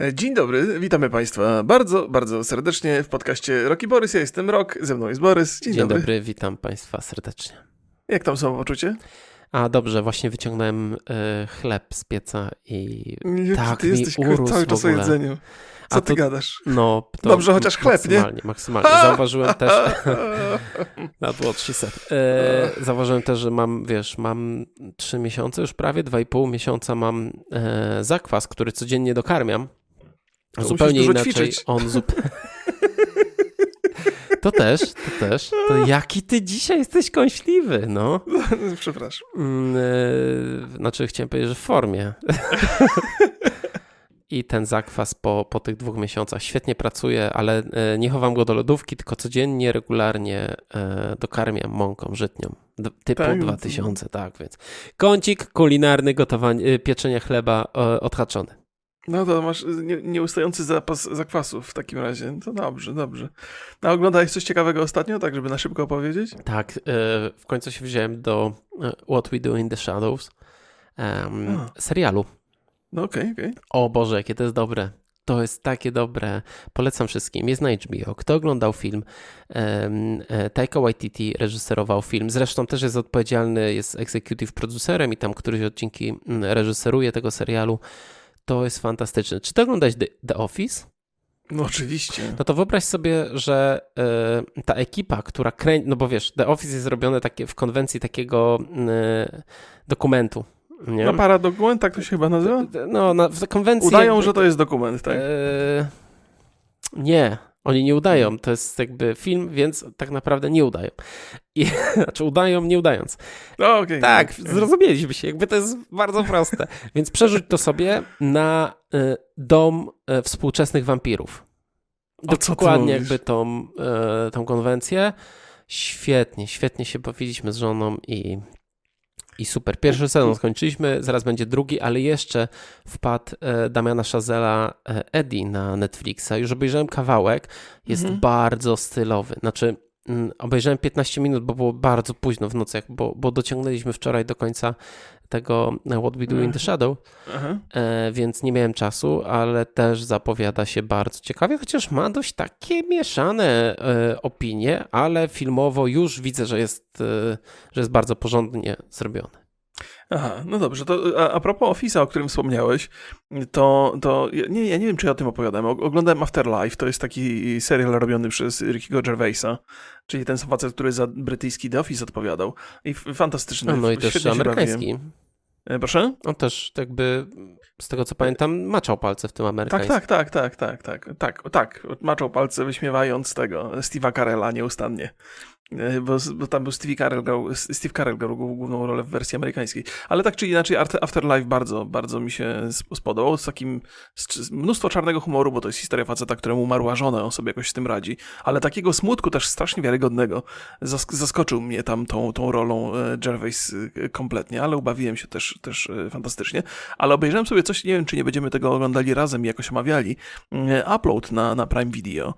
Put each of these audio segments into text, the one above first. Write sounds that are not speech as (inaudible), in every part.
E, dzień dobry, witamy Państwa bardzo, bardzo serdecznie w podcaście Roki Borys. Ja jestem Rok, ze mną jest Borys. Dzień, Dzień dobry. dobry. witam Państwa serdecznie. Jak tam samopoczucie? A dobrze, właśnie wyciągnąłem y, chleb z pieca i nie, tak ty mi jesteś urósł cały czas o jedzeniu. Co A ty to, gadasz? No, Dobrze, chociaż chleb, maksymalnie, nie? Maksymalnie, (laughs) Zauważyłem też... What she said. E, zauważyłem też, że mam, wiesz, mam trzy miesiące, już prawie dwa i pół miesiąca mam e, zakwas, który codziennie dokarmiam. To zupełnie inaczej. Ćwiczyć. On zupełnie... To też, to też. To jaki ty dzisiaj jesteś kąśliwy, no. (laughs) Przepraszam. Mm, e, znaczy, chciałem powiedzieć, że w formie. I ten zakwas po, po tych dwóch miesiącach świetnie pracuje, ale e, nie chowam go do lodówki, tylko codziennie, regularnie e, dokarmiam mąką żytnią. Typu tak. 2000, tak więc. Kącik kulinarny, gotowanie, pieczenie chleba odhaczony. No to masz nie, nieustający zapas zakwasów w takim razie. To dobrze, dobrze. A oglądałeś coś ciekawego ostatnio, tak żeby na szybko opowiedzieć? Tak, e, w końcu się wziąłem do e, What We Do in the Shadows um, serialu. No okej, okay, okej. Okay. O Boże, jakie to jest dobre. To jest takie dobre. Polecam wszystkim. Jest na HBO. Kto oglądał film? Um, Taika Waititi reżyserował film. Zresztą też jest odpowiedzialny, jest executive producerem i tam któryś odcinki mm, reżyseruje tego serialu to jest fantastyczne. Czy ty oglądałeś The, The Office? No oczywiście. No to wyobraź sobie, że y, ta ekipa, która kręci, no bo wiesz, The Office jest zrobione takie w konwencji takiego y, dokumentu. Nie? No paradokument, tak to się chyba nazywa? No, na, w konwencji... Udają, że to jest dokument, tak? Y, nie, oni nie udają. To jest jakby film, więc tak naprawdę nie udają. I, (laughs) znaczy udają, nie udając. No, okay, tak, okay. zrozumieliśmy się. Jakby to jest bardzo proste. (laughs) więc przerzuć to sobie na y, dom y, współczesnych wampirów. Dokładnie jakby tą, y, tą konwencję. Świetnie, świetnie się bawiliśmy z żoną i i super. Pierwszy sezon skończyliśmy, zaraz będzie drugi, ale jeszcze wpadł e, Damiana Szazela e, Eddie na Netflixa. Już obejrzałem kawałek. Jest mhm. bardzo stylowy. Znaczy, mm, obejrzałem 15 minut, bo było bardzo późno w nocach, bo, bo dociągnęliśmy wczoraj do końca tego What We Do in the Shadow, e, więc nie miałem czasu, ale też zapowiada się bardzo ciekawie, chociaż ma dość takie mieszane e, opinie, ale filmowo już widzę, że jest, e, że jest bardzo porządnie zrobione. Aha, no dobrze, to a, a propos Office'a, o którym wspomniałeś, to, to nie, ja nie wiem, czy ja o tym opowiadałem. Oglądałem Afterlife, to jest taki serial robiony przez Rickiego Gervaisa, czyli ten facet, który za brytyjski The Office odpowiadał. I fantastyczny. No, no i też amerykański. E, proszę? On też jakby, z tego co pamiętam, maczał palce w tym amerykańskim. Tak, tak, tak, tak, tak, tak, tak, tak, maczał palce wyśmiewając tego Steve'a Carella nieustannie. E, bo, bo, tam był Steve Carell, grał, Steve Carell grał główną rolę w wersji amerykańskiej. Ale tak czy inaczej Afterlife bardzo, bardzo mi się spodobał. Z takim z, mnóstwo czarnego humoru, bo to jest historia faceta, któremu umarła żona, on sobie jakoś z tym radzi. Ale takiego smutku też strasznie wiarygodnego. Zask zaskoczył mnie tam tą, tą rolą e, Gervais e, kompletnie, ale ubawiłem się też, też fantastycznie. Ale obejrzałem sobie coś, nie wiem czy nie będziemy tego oglądali razem i jakoś omawiali, upload na, na Prime Video.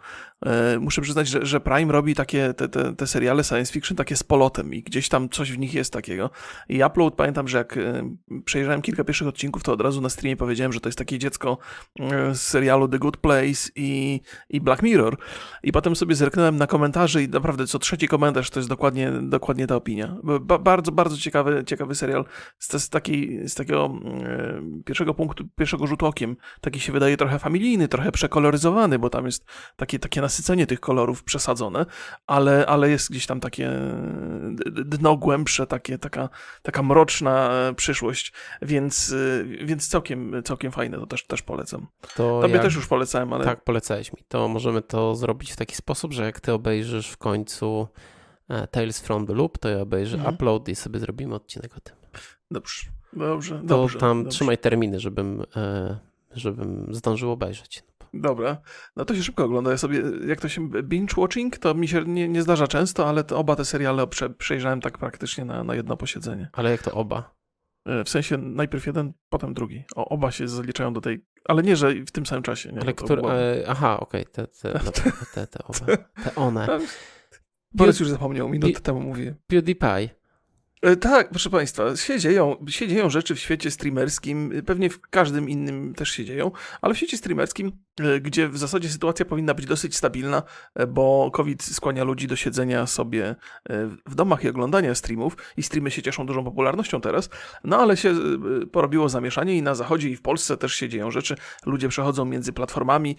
Muszę przyznać, że, że Prime robi takie te, te, te seriale science fiction takie z polotem i gdzieś tam coś w nich jest takiego. I Upload, pamiętam, że jak e, przejrzałem kilka pierwszych odcinków, to od razu na streamie powiedziałem, że to jest takie dziecko e, z serialu The Good Place i, i Black Mirror. I potem sobie zerknąłem na komentarze i naprawdę co trzeci komentarz to jest dokładnie, dokładnie ta opinia. Ba bardzo, bardzo ciekawy, ciekawy serial z, z, takiej, z takiego e, pierwszego punktu, pierwszego rzutu okiem. Taki się wydaje trochę familijny, trochę przekoloryzowany, bo tam jest takie, takie nasycenie tych kolorów przesadzone, ale, ale jest gdzieś tam takie dno głębsze, takie, taka, taka mroczna przyszłość, więc, więc całkiem, całkiem fajne, to też, też polecam. To Tobie jak... też już polecałem, ale... Tak, polecałeś mi. To możemy to zrobić w taki sposób, że jak ty obejrzysz w końcu e, Tales from the Loop, to ja obejrzę mhm. upload i sobie zrobimy odcinek o tym. Dobrze, dobrze, to dobrze. tam dobrze. trzymaj terminy, żebym, e, żebym zdążył obejrzeć. Dobra, no to się szybko ogląda. Ja sobie, jak to się binge watching, to mi się nie, nie zdarza często, ale oba te seriale prze, przejrzałem tak praktycznie na, na jedno posiedzenie. Ale jak to oba? E, w sensie najpierw jeden, potem drugi. O, oba się zaliczają do tej, ale nie, że w tym samym czasie. Nie? Ale które, e, aha, okej, okay, te, te, (laughs) te, te, oba, te one. Borys już zapomniał, minutę temu mówię. PewDiePie. E, tak, proszę Państwa, się dzieją, się dzieją rzeczy w świecie streamerskim, pewnie w każdym innym też się dzieją, ale w świecie streamerskim, e, gdzie w zasadzie sytuacja powinna być dosyć stabilna, e, bo COVID skłania ludzi do siedzenia sobie w domach i oglądania streamów i streamy się cieszą dużą popularnością teraz, no ale się porobiło zamieszanie i na zachodzie i w Polsce też się dzieją rzeczy, ludzie przechodzą między platformami,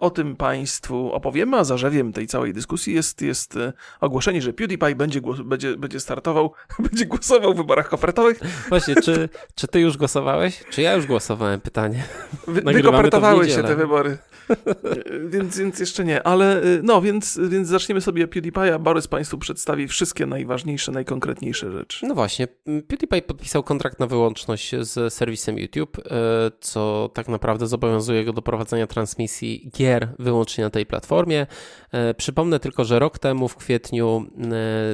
o tym Państwu opowiemy, a zarzewiem tej całej dyskusji jest, jest ogłoszenie, że PewDiePie będzie, będzie, będzie startował będzie głosował w wyborach kopertowych. Właśnie, czy, czy ty już głosowałeś? Czy ja już głosowałem? Pytanie. Wy, wykopertowały się te wybory. (laughs) więc, więc jeszcze nie, ale y, no, więc, więc zaczniemy sobie PewDiePie'a. Borys Państwu przedstawi wszystkie najważniejsze, najkonkretniejsze rzeczy. No właśnie, PewDiePie podpisał kontrakt na wyłączność z serwisem YouTube, y, co tak naprawdę zobowiązuje go do prowadzenia transmisji gier wyłącznie na tej platformie. Y, przypomnę tylko, że rok temu w kwietniu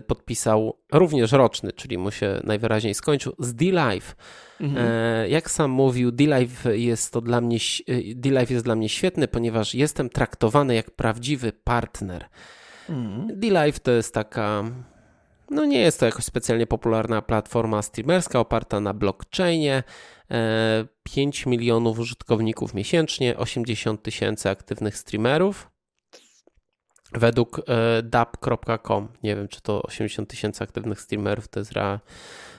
podpisał również roczny, czyli mu się najwyraźniej skończył, z D-Live. Mhm. E, jak sam mówił, D-Live jest to dla mnie, D-Live jest dla mnie świetny, ponieważ jestem traktowany jak prawdziwy partner. Mhm. D-Live to jest taka no nie jest to jakoś specjalnie popularna platforma streamerska oparta na blockchainie. 5 e, milionów użytkowników miesięcznie, 80 tysięcy aktywnych streamerów. Według e, dap.com, nie wiem czy to 80 tysięcy aktywnych streamerów to jest ra,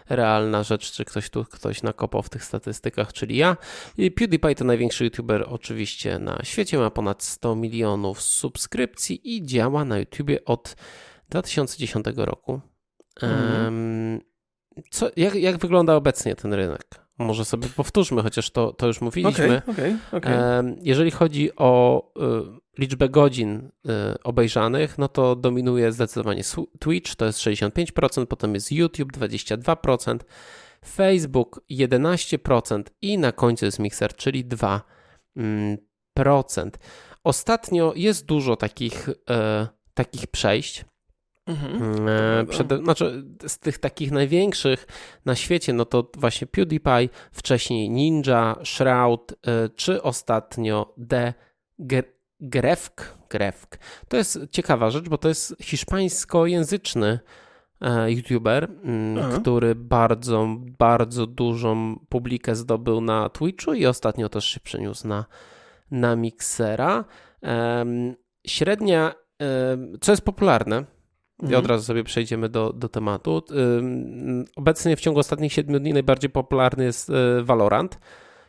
realna rzecz, czy ktoś tu ktoś nakopał w tych statystykach, czyli ja. I PewDiePie to największy youtuber oczywiście na świecie, ma ponad 100 milionów subskrypcji i działa na YouTubie od 2010 roku. Mhm. Co, jak, jak wygląda obecnie ten rynek? Może sobie powtórzmy, chociaż to, to już mówiliśmy. Okay, okay, okay. Jeżeli chodzi o y, liczbę godzin y, obejrzanych, no to dominuje zdecydowanie Twitch, to jest 65%, potem jest YouTube 22%, Facebook 11% i na końcu jest Mixer, czyli 2%. Mm, Ostatnio jest dużo takich, e, takich przejść. Mhm. E, przed, znaczy, z tych takich największych na świecie, no to właśnie PewDiePie, wcześniej Ninja, Shroud, e, czy ostatnio The Grefk. Grefk. To jest ciekawa rzecz, bo to jest hiszpańskojęzyczny e, youtuber, mm, Aha. który bardzo, bardzo dużą publikę zdobył na Twitchu i ostatnio też się przeniósł na, na Mixera. Średnia, co jest popularne, i od mhm. razu sobie przejdziemy do, do tematu. Obecnie w ciągu ostatnich 7 dni najbardziej popularny jest e, Valorant.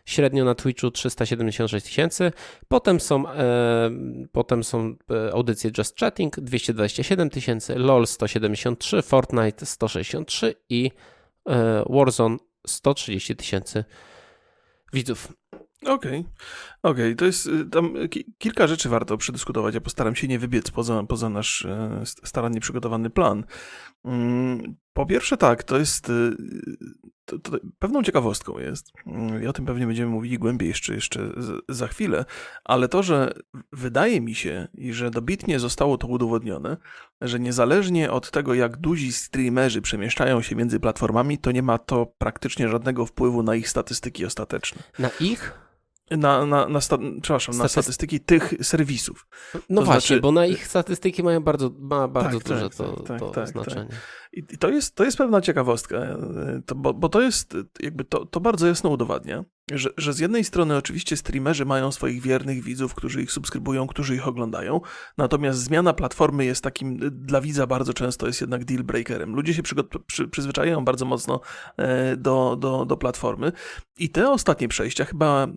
Średnio na Twitchu 376 tysięcy. Potem są, e, potem są e, audycje Just Chatting 227 tysięcy, LOL 173, Fortnite 163 i e, Warzone 130 tysięcy widzów. Okej, okay. okej, okay. to jest y, tam kilka rzeczy warto przedyskutować. Ja postaram się nie wybiec poza, poza nasz e, starannie przygotowany plan. Mm, po pierwsze, tak, to jest. Y, to, to pewną ciekawostką jest, mm, i o tym pewnie będziemy mówili głębiej jeszcze, jeszcze za chwilę, ale to, że wydaje mi się, i że dobitnie zostało to udowodnione, że niezależnie od tego, jak duzi streamerzy przemieszczają się między platformami, to nie ma to praktycznie żadnego wpływu na ich statystyki ostateczne. Na ich? na, na, na, sta, przepraszam, na statystyki tych serwisów. No to właśnie, znaczy... bo na ich statystyki mają bardzo, ma bardzo tak, duże tak, to, tak, to tak, tak. znaczenie. I to jest, to jest pewna ciekawostka, to, bo, bo to jest jakby to, to bardzo jasno udowadnia, że, że z jednej strony oczywiście streamerzy mają swoich wiernych widzów, którzy ich subskrybują, którzy ich oglądają, natomiast zmiana platformy jest takim, dla widza bardzo często jest jednak deal breakerem. Ludzie się przy, przyzwyczajają bardzo mocno e, do, do, do platformy i te ostatnie przejścia chyba e,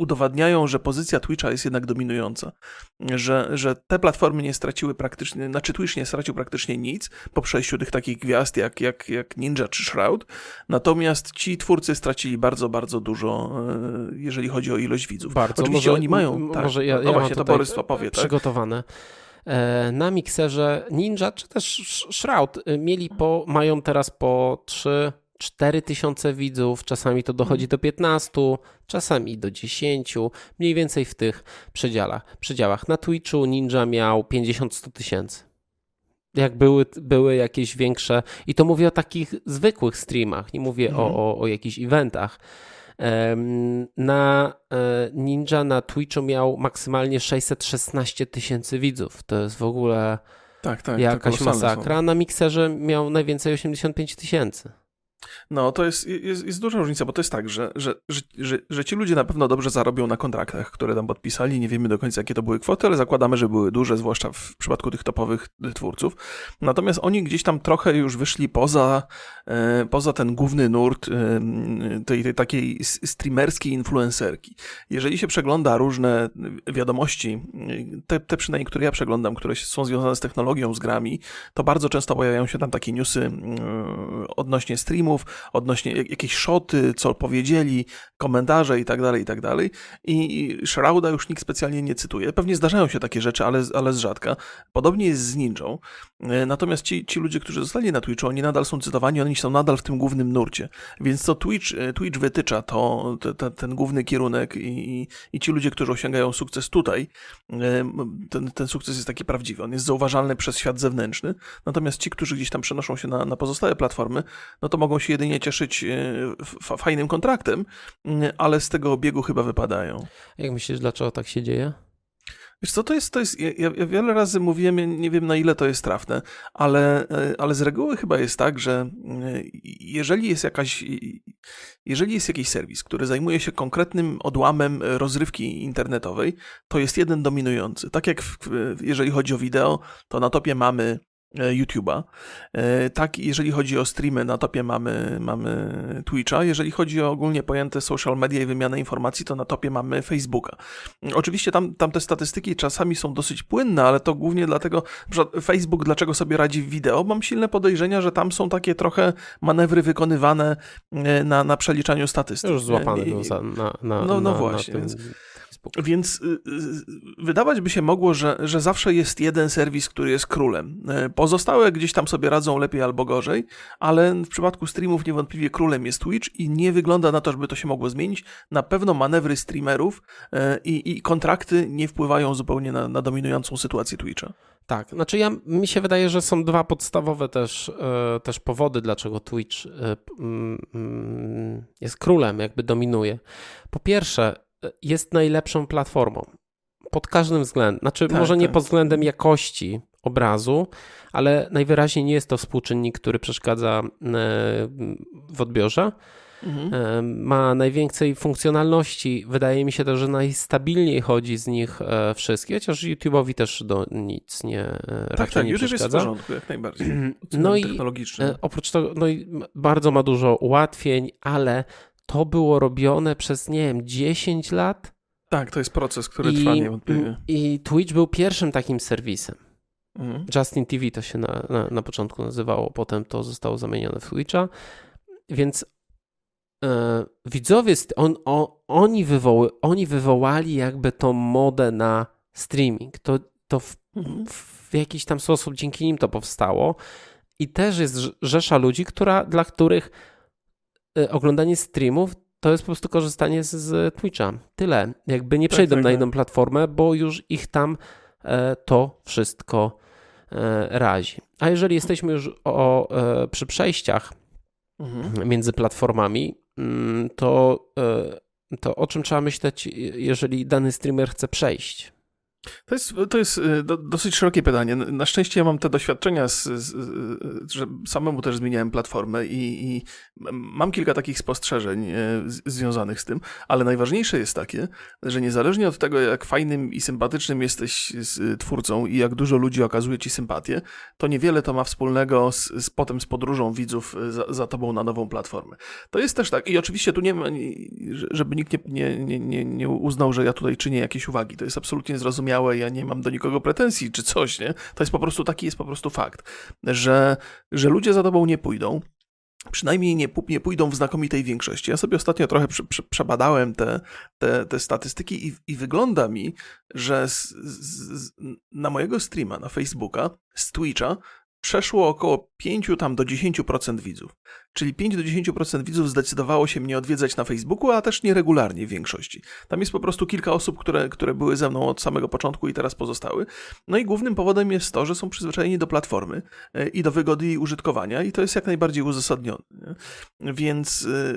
udowadniają, że pozycja Twitcha jest jednak dominująca, że, że te platformy nie straciły praktycznie, znaczy Twitch nie stracił praktycznie nic po przejściu tych takich gwiazd jak, jak, jak Ninja czy Shroud, natomiast ci twórcy stracili bardzo, bardzo dużo, e, jeżeli chodzi o ilość widzów. Bardzo. Oczywiście może, oni mają, tak, może ja, no ja właśnie, to Borys opowie, tak? przygotowane. Tak? Na mikserze Ninja czy też Shroud y, mieli po, mają teraz po 3 4000 widzów, czasami to dochodzi do 15, czasami do 10, mniej więcej w tych przedziałach. przedziałach. Na Twitchu Ninja miał 50-100 tysięcy. Jak były, były jakieś większe, i to mówię o takich zwykłych streamach, nie mówię mhm. o, o, o jakichś eventach. Na e, Ninja na Twitchu miał maksymalnie 616 tysięcy widzów. To jest w ogóle Tak, tak. Jakaś masakra. Są. Na mikserze miał najwięcej 85 tysięcy. No, to jest, jest, jest duża różnica, bo to jest tak, że, że, że, że, ci ludzie na pewno dobrze zarobią na kontraktach, które tam podpisali. Nie wiemy do końca, jakie to były kwoty, ale zakładamy, że były duże, zwłaszcza w przypadku tych topowych twórców. Natomiast oni gdzieś tam trochę już wyszli poza, e, poza ten główny nurt e, tej, tej takiej streamerskiej influencerki. Jeżeli się przegląda różne wiadomości, te, te przynajmniej, które ja przeglądam, które są związane z technologią, z grami, to bardzo często pojawiają się tam takie newsy odnośnie streamu, filmów, odnośnie jakieś szoty, co powiedzieli, komentarze i tak dalej, i tak. I Shrouda już nikt specjalnie nie cytuje. Pewnie zdarzają się takie rzeczy, ale, ale z rzadka. Podobnie jest z Ninją. E, natomiast ci, ci ludzie, którzy zostali na Twitchu, oni nadal są cytowani, oni są nadal w tym głównym nurcie. Więc co Twitch, e, Twitch wytycza, to te, ten główny kierunek i, i ci ludzie, którzy osiągają sukces tutaj, e, ten, ten sukces jest taki prawdziwy. On jest zauważalny przez świat zewnętrzny. Natomiast ci, którzy gdzieś tam przenoszą się na, na pozostałe platformy, no to mogą się jedynie cieszyć e, fajnym kontraktem, mm, ale z tego obiegu chyba wypadają. Jak myślisz, dlaczego tak się dzieje? Wiesz co, to jest, to jest ja, ja, wiele razy mówiłem, nie wiem na ile to jest trafne, ale, e, ale z reguły chyba jest tak, że e, jeżeli jest jakaś, jeżeli jest jakiś serwis, który zajmuje się konkretnym odłamem rozrywki internetowej, to jest jeden dominujący. Tak jak w, jeżeli chodzi o wideo, to na topie mamy YouTube'a. E, tak, jeżeli chodzi o streamy, na topie mamy, mamy Twitcha. Jeżeli chodzi o ogólnie pojęte social media i wymianę informacji, to na topie mamy Facebooka. Oczywiście tam, tam te statystyki czasami są dosyć płynne, ale to głównie dlatego, że Facebook dlaczego sobie radzi w wideo. Mam silne podejrzenia, że tam są takie trochę manewry wykonywane e, na, na przeliczaniu statystyk. Już złapany był za, na, na, No, no na, właśnie. Na tym... Więc więc y, y, wydawać by się mogło, że, że zawsze jest jeden serwis, który jest królem. E, pozostałe gdzieś tam sobie radzą lepiej albo gorzej, ale w przypadku streamów niewątpliwie królem jest Twitch i nie wygląda na to, żeby to się mogło zmienić. Na pewno manewry streamerów e, i, i kontrakty nie wpływają zupełnie na, na dominującą sytuację Twitcha. Tak, znaczy ja, mi się wydaje, że są dwa podstawowe też, e, też powody, dlaczego Twitch mm, jest królem, jakby dominuje. Po pierwsze, jest najlepszą platformą. Pod każdym względem. Znaczy, tak, może tak. nie pod względem jakości obrazu, ale najwyraźniej nie jest to współczynnik, który przeszkadza e, w odbiorze. Mhm. E, ma najwięcej funkcjonalności. Wydaje mi się też, że najstabilniej chodzi z nich e, wszystkich, chociaż YouTube'owi też do nic nie Tak, tak, nie YouTube przeszkadza. jest w porządku, jak najbardziej. (clears throat) No i oprócz tego, no i bardzo ma dużo ułatwień, ale to było robione przez, nie wiem, 10 lat. Tak, to jest proces, który I, trwa niewątpliwie. I Twitch był pierwszym takim serwisem. Mhm. Justin TV to się na, na, na, początku nazywało, potem to zostało zamienione w Twitcha. Więc e, widzowie, on, on, oni, wywoły, oni wywołali jakby tą modę na streaming. To, to w, mhm. w jakiś tam sposób dzięki nim to powstało. I też jest rzesza ludzi, która, dla których oglądanie streamów to jest po prostu korzystanie z, z Twitcha. Tyle. Jakby nie tak, przejdą tak, na tak. inną platformę, bo już ich tam e, to wszystko e, razi. A jeżeli jesteśmy już o, e, przy przejściach mhm. między platformami, mm, to, to o czym trzeba myśleć, jeżeli dany streamer chce przejść? To jest, to jest y, do, dosyć szerokie pytanie. Na szczęście ja mam te doświadczenia, z, z, że samemu też zmieniałem platformę i, i, mam kilka takich spostrzeżeń y, z, związanych z tym, ale najważniejsze jest takie, że niezależnie od tego, jak fajnym i sympatycznym jesteś z twórcą i jak dużo ludzi okazuje ci sympatię, to niewiele to ma wspólnego z, z potem z podróżą widzów y, za, za tobą na nową platformę. To jest też tak i oczywiście tu nie ma, żeby nikt nie, nie, nie, nie uznał, że ja tutaj czynię jakieś uwagi. To jest absolutnie zrozumiałe zrozumiałe, ja nie mam do nikogo pretensji czy coś, nie? To jest po prostu taki jest po prostu fakt, że, że ludzie za tobą nie pójdą, przynajmniej nie, nie pójdą w znakomitej większości. Ja sobie ostatnio trochę prze, prze, przebadałem te, te, te statystyki i, i wygląda mi, że z, z, na mojego streama na Facebooka, z Twitcha, przeszło około 5 tam do 10% widzów. Czyli 5 do 10% widzów zdecydowało się mnie odwiedzać na Facebooku, a też nieregularnie w większości. Tam jest po prostu kilka osób, które, które były ze mną od samego początku i teraz pozostały. No i głównym powodem jest to, że są przyzwyczajeni do platformy e, i do wygody jej użytkowania i to jest jak najbardziej uzasadnione. Więc, e,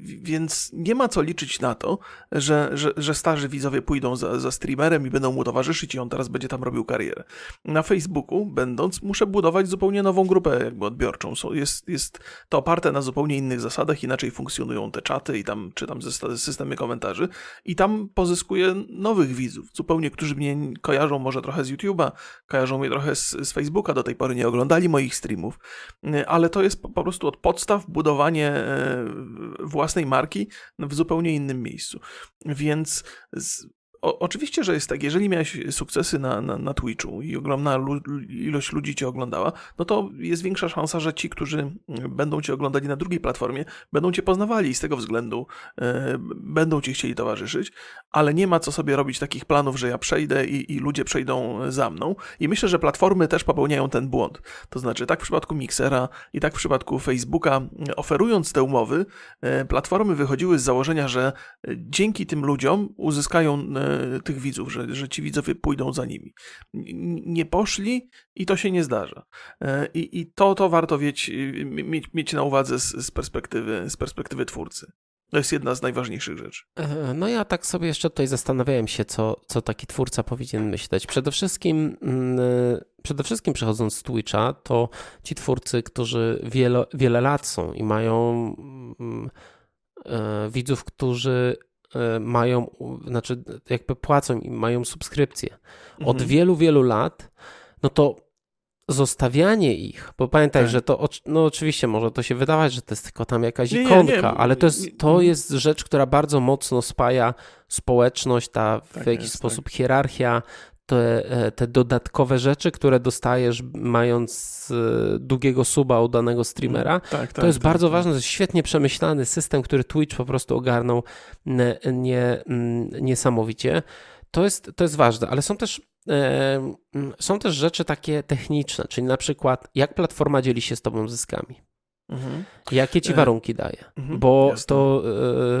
więc nie ma co liczyć na to, że, że, że starzy widzowie pójdą za, za streamerem i będą mu towarzyszyć i on teraz będzie tam robił karierę. Na Facebooku, będąc, muszę budować zupełnie nową grupę jakby odbiorczą. Jest, jest to oparte na zupełnie innych zasadach, inaczej funkcjonują te czaty i tam, czy tam systemy komentarzy i tam pozyskuję nowych widzów, zupełnie, którzy mnie kojarzą może trochę z YouTube'a, kojarzą mnie trochę z, z Facebooka, do tej pory nie oglądali moich streamów, ale to jest po, po prostu od podstaw budowanie e, własnej marki w zupełnie innym miejscu. Więc z, o, oczywiście, że jest tak, jeżeli miałeś sukcesy na, na, na Twitchu i ogromna lu, ilość ludzi cię oglądała, no to jest większa szansa, że ci, którzy będą cię oglądali na drugiej platformie, będą cię poznawali i z tego względu e, będą ci chcieli towarzyszyć, ale nie ma co sobie robić takich planów, że ja przejdę i, i ludzie przejdą za mną. I myślę, że platformy też popełniają ten błąd. To znaczy, tak w przypadku Mixera i tak w przypadku Facebooka, oferując te umowy, e, platformy wychodziły z założenia, że dzięki tym ludziom uzyskają e, tych widzów, że, że ci widzowie pójdą za nimi. Nie poszli i to się nie zdarza. E, I, i to, to warto mieć, mieć, mieć na uwadze z, z, perspektywy, z perspektywy twórcy. To jest jedna z najważniejszych rzeczy. E, no ja tak sobie jeszcze tutaj zastanawiałem się, co, co taki twórca powinien myśleć. Przede wszystkim, mm, przede wszystkim przechodząc z Twitcha, to ci twórcy, którzy wiele, wiele lat są i mają mm, e, widzów, którzy E, mają, znaczy jakby płacą i mają subskrypcję od mhm. wielu, wielu lat, no to zostawianie ich, bo pamiętaj, tak. że to, no oczywiście może to się wydawać, że to jest tylko tam jakaś nie, ikonka, nie, nie. ale to jest, to jest rzecz, która bardzo mocno spaja społeczność, ta w tak jakiś jest, sposób tak. hierarchia, te, e, te dodatkowe rzeczy, które dostajesz mając e, długiego suba u danego streamera. Tak, tak, to jest tak, bardzo tak. ważne, to jest świetnie przemyślany system, który Twitch po prostu ogarnął nie, nie, niesamowicie. To jest, to jest ważne, ale są też, e, są też rzeczy takie techniczne, czyli na przykład jak platforma dzieli się z tobą zyskami. Mhm. Jakie ci warunki daje? Mhm, bo jasne. to...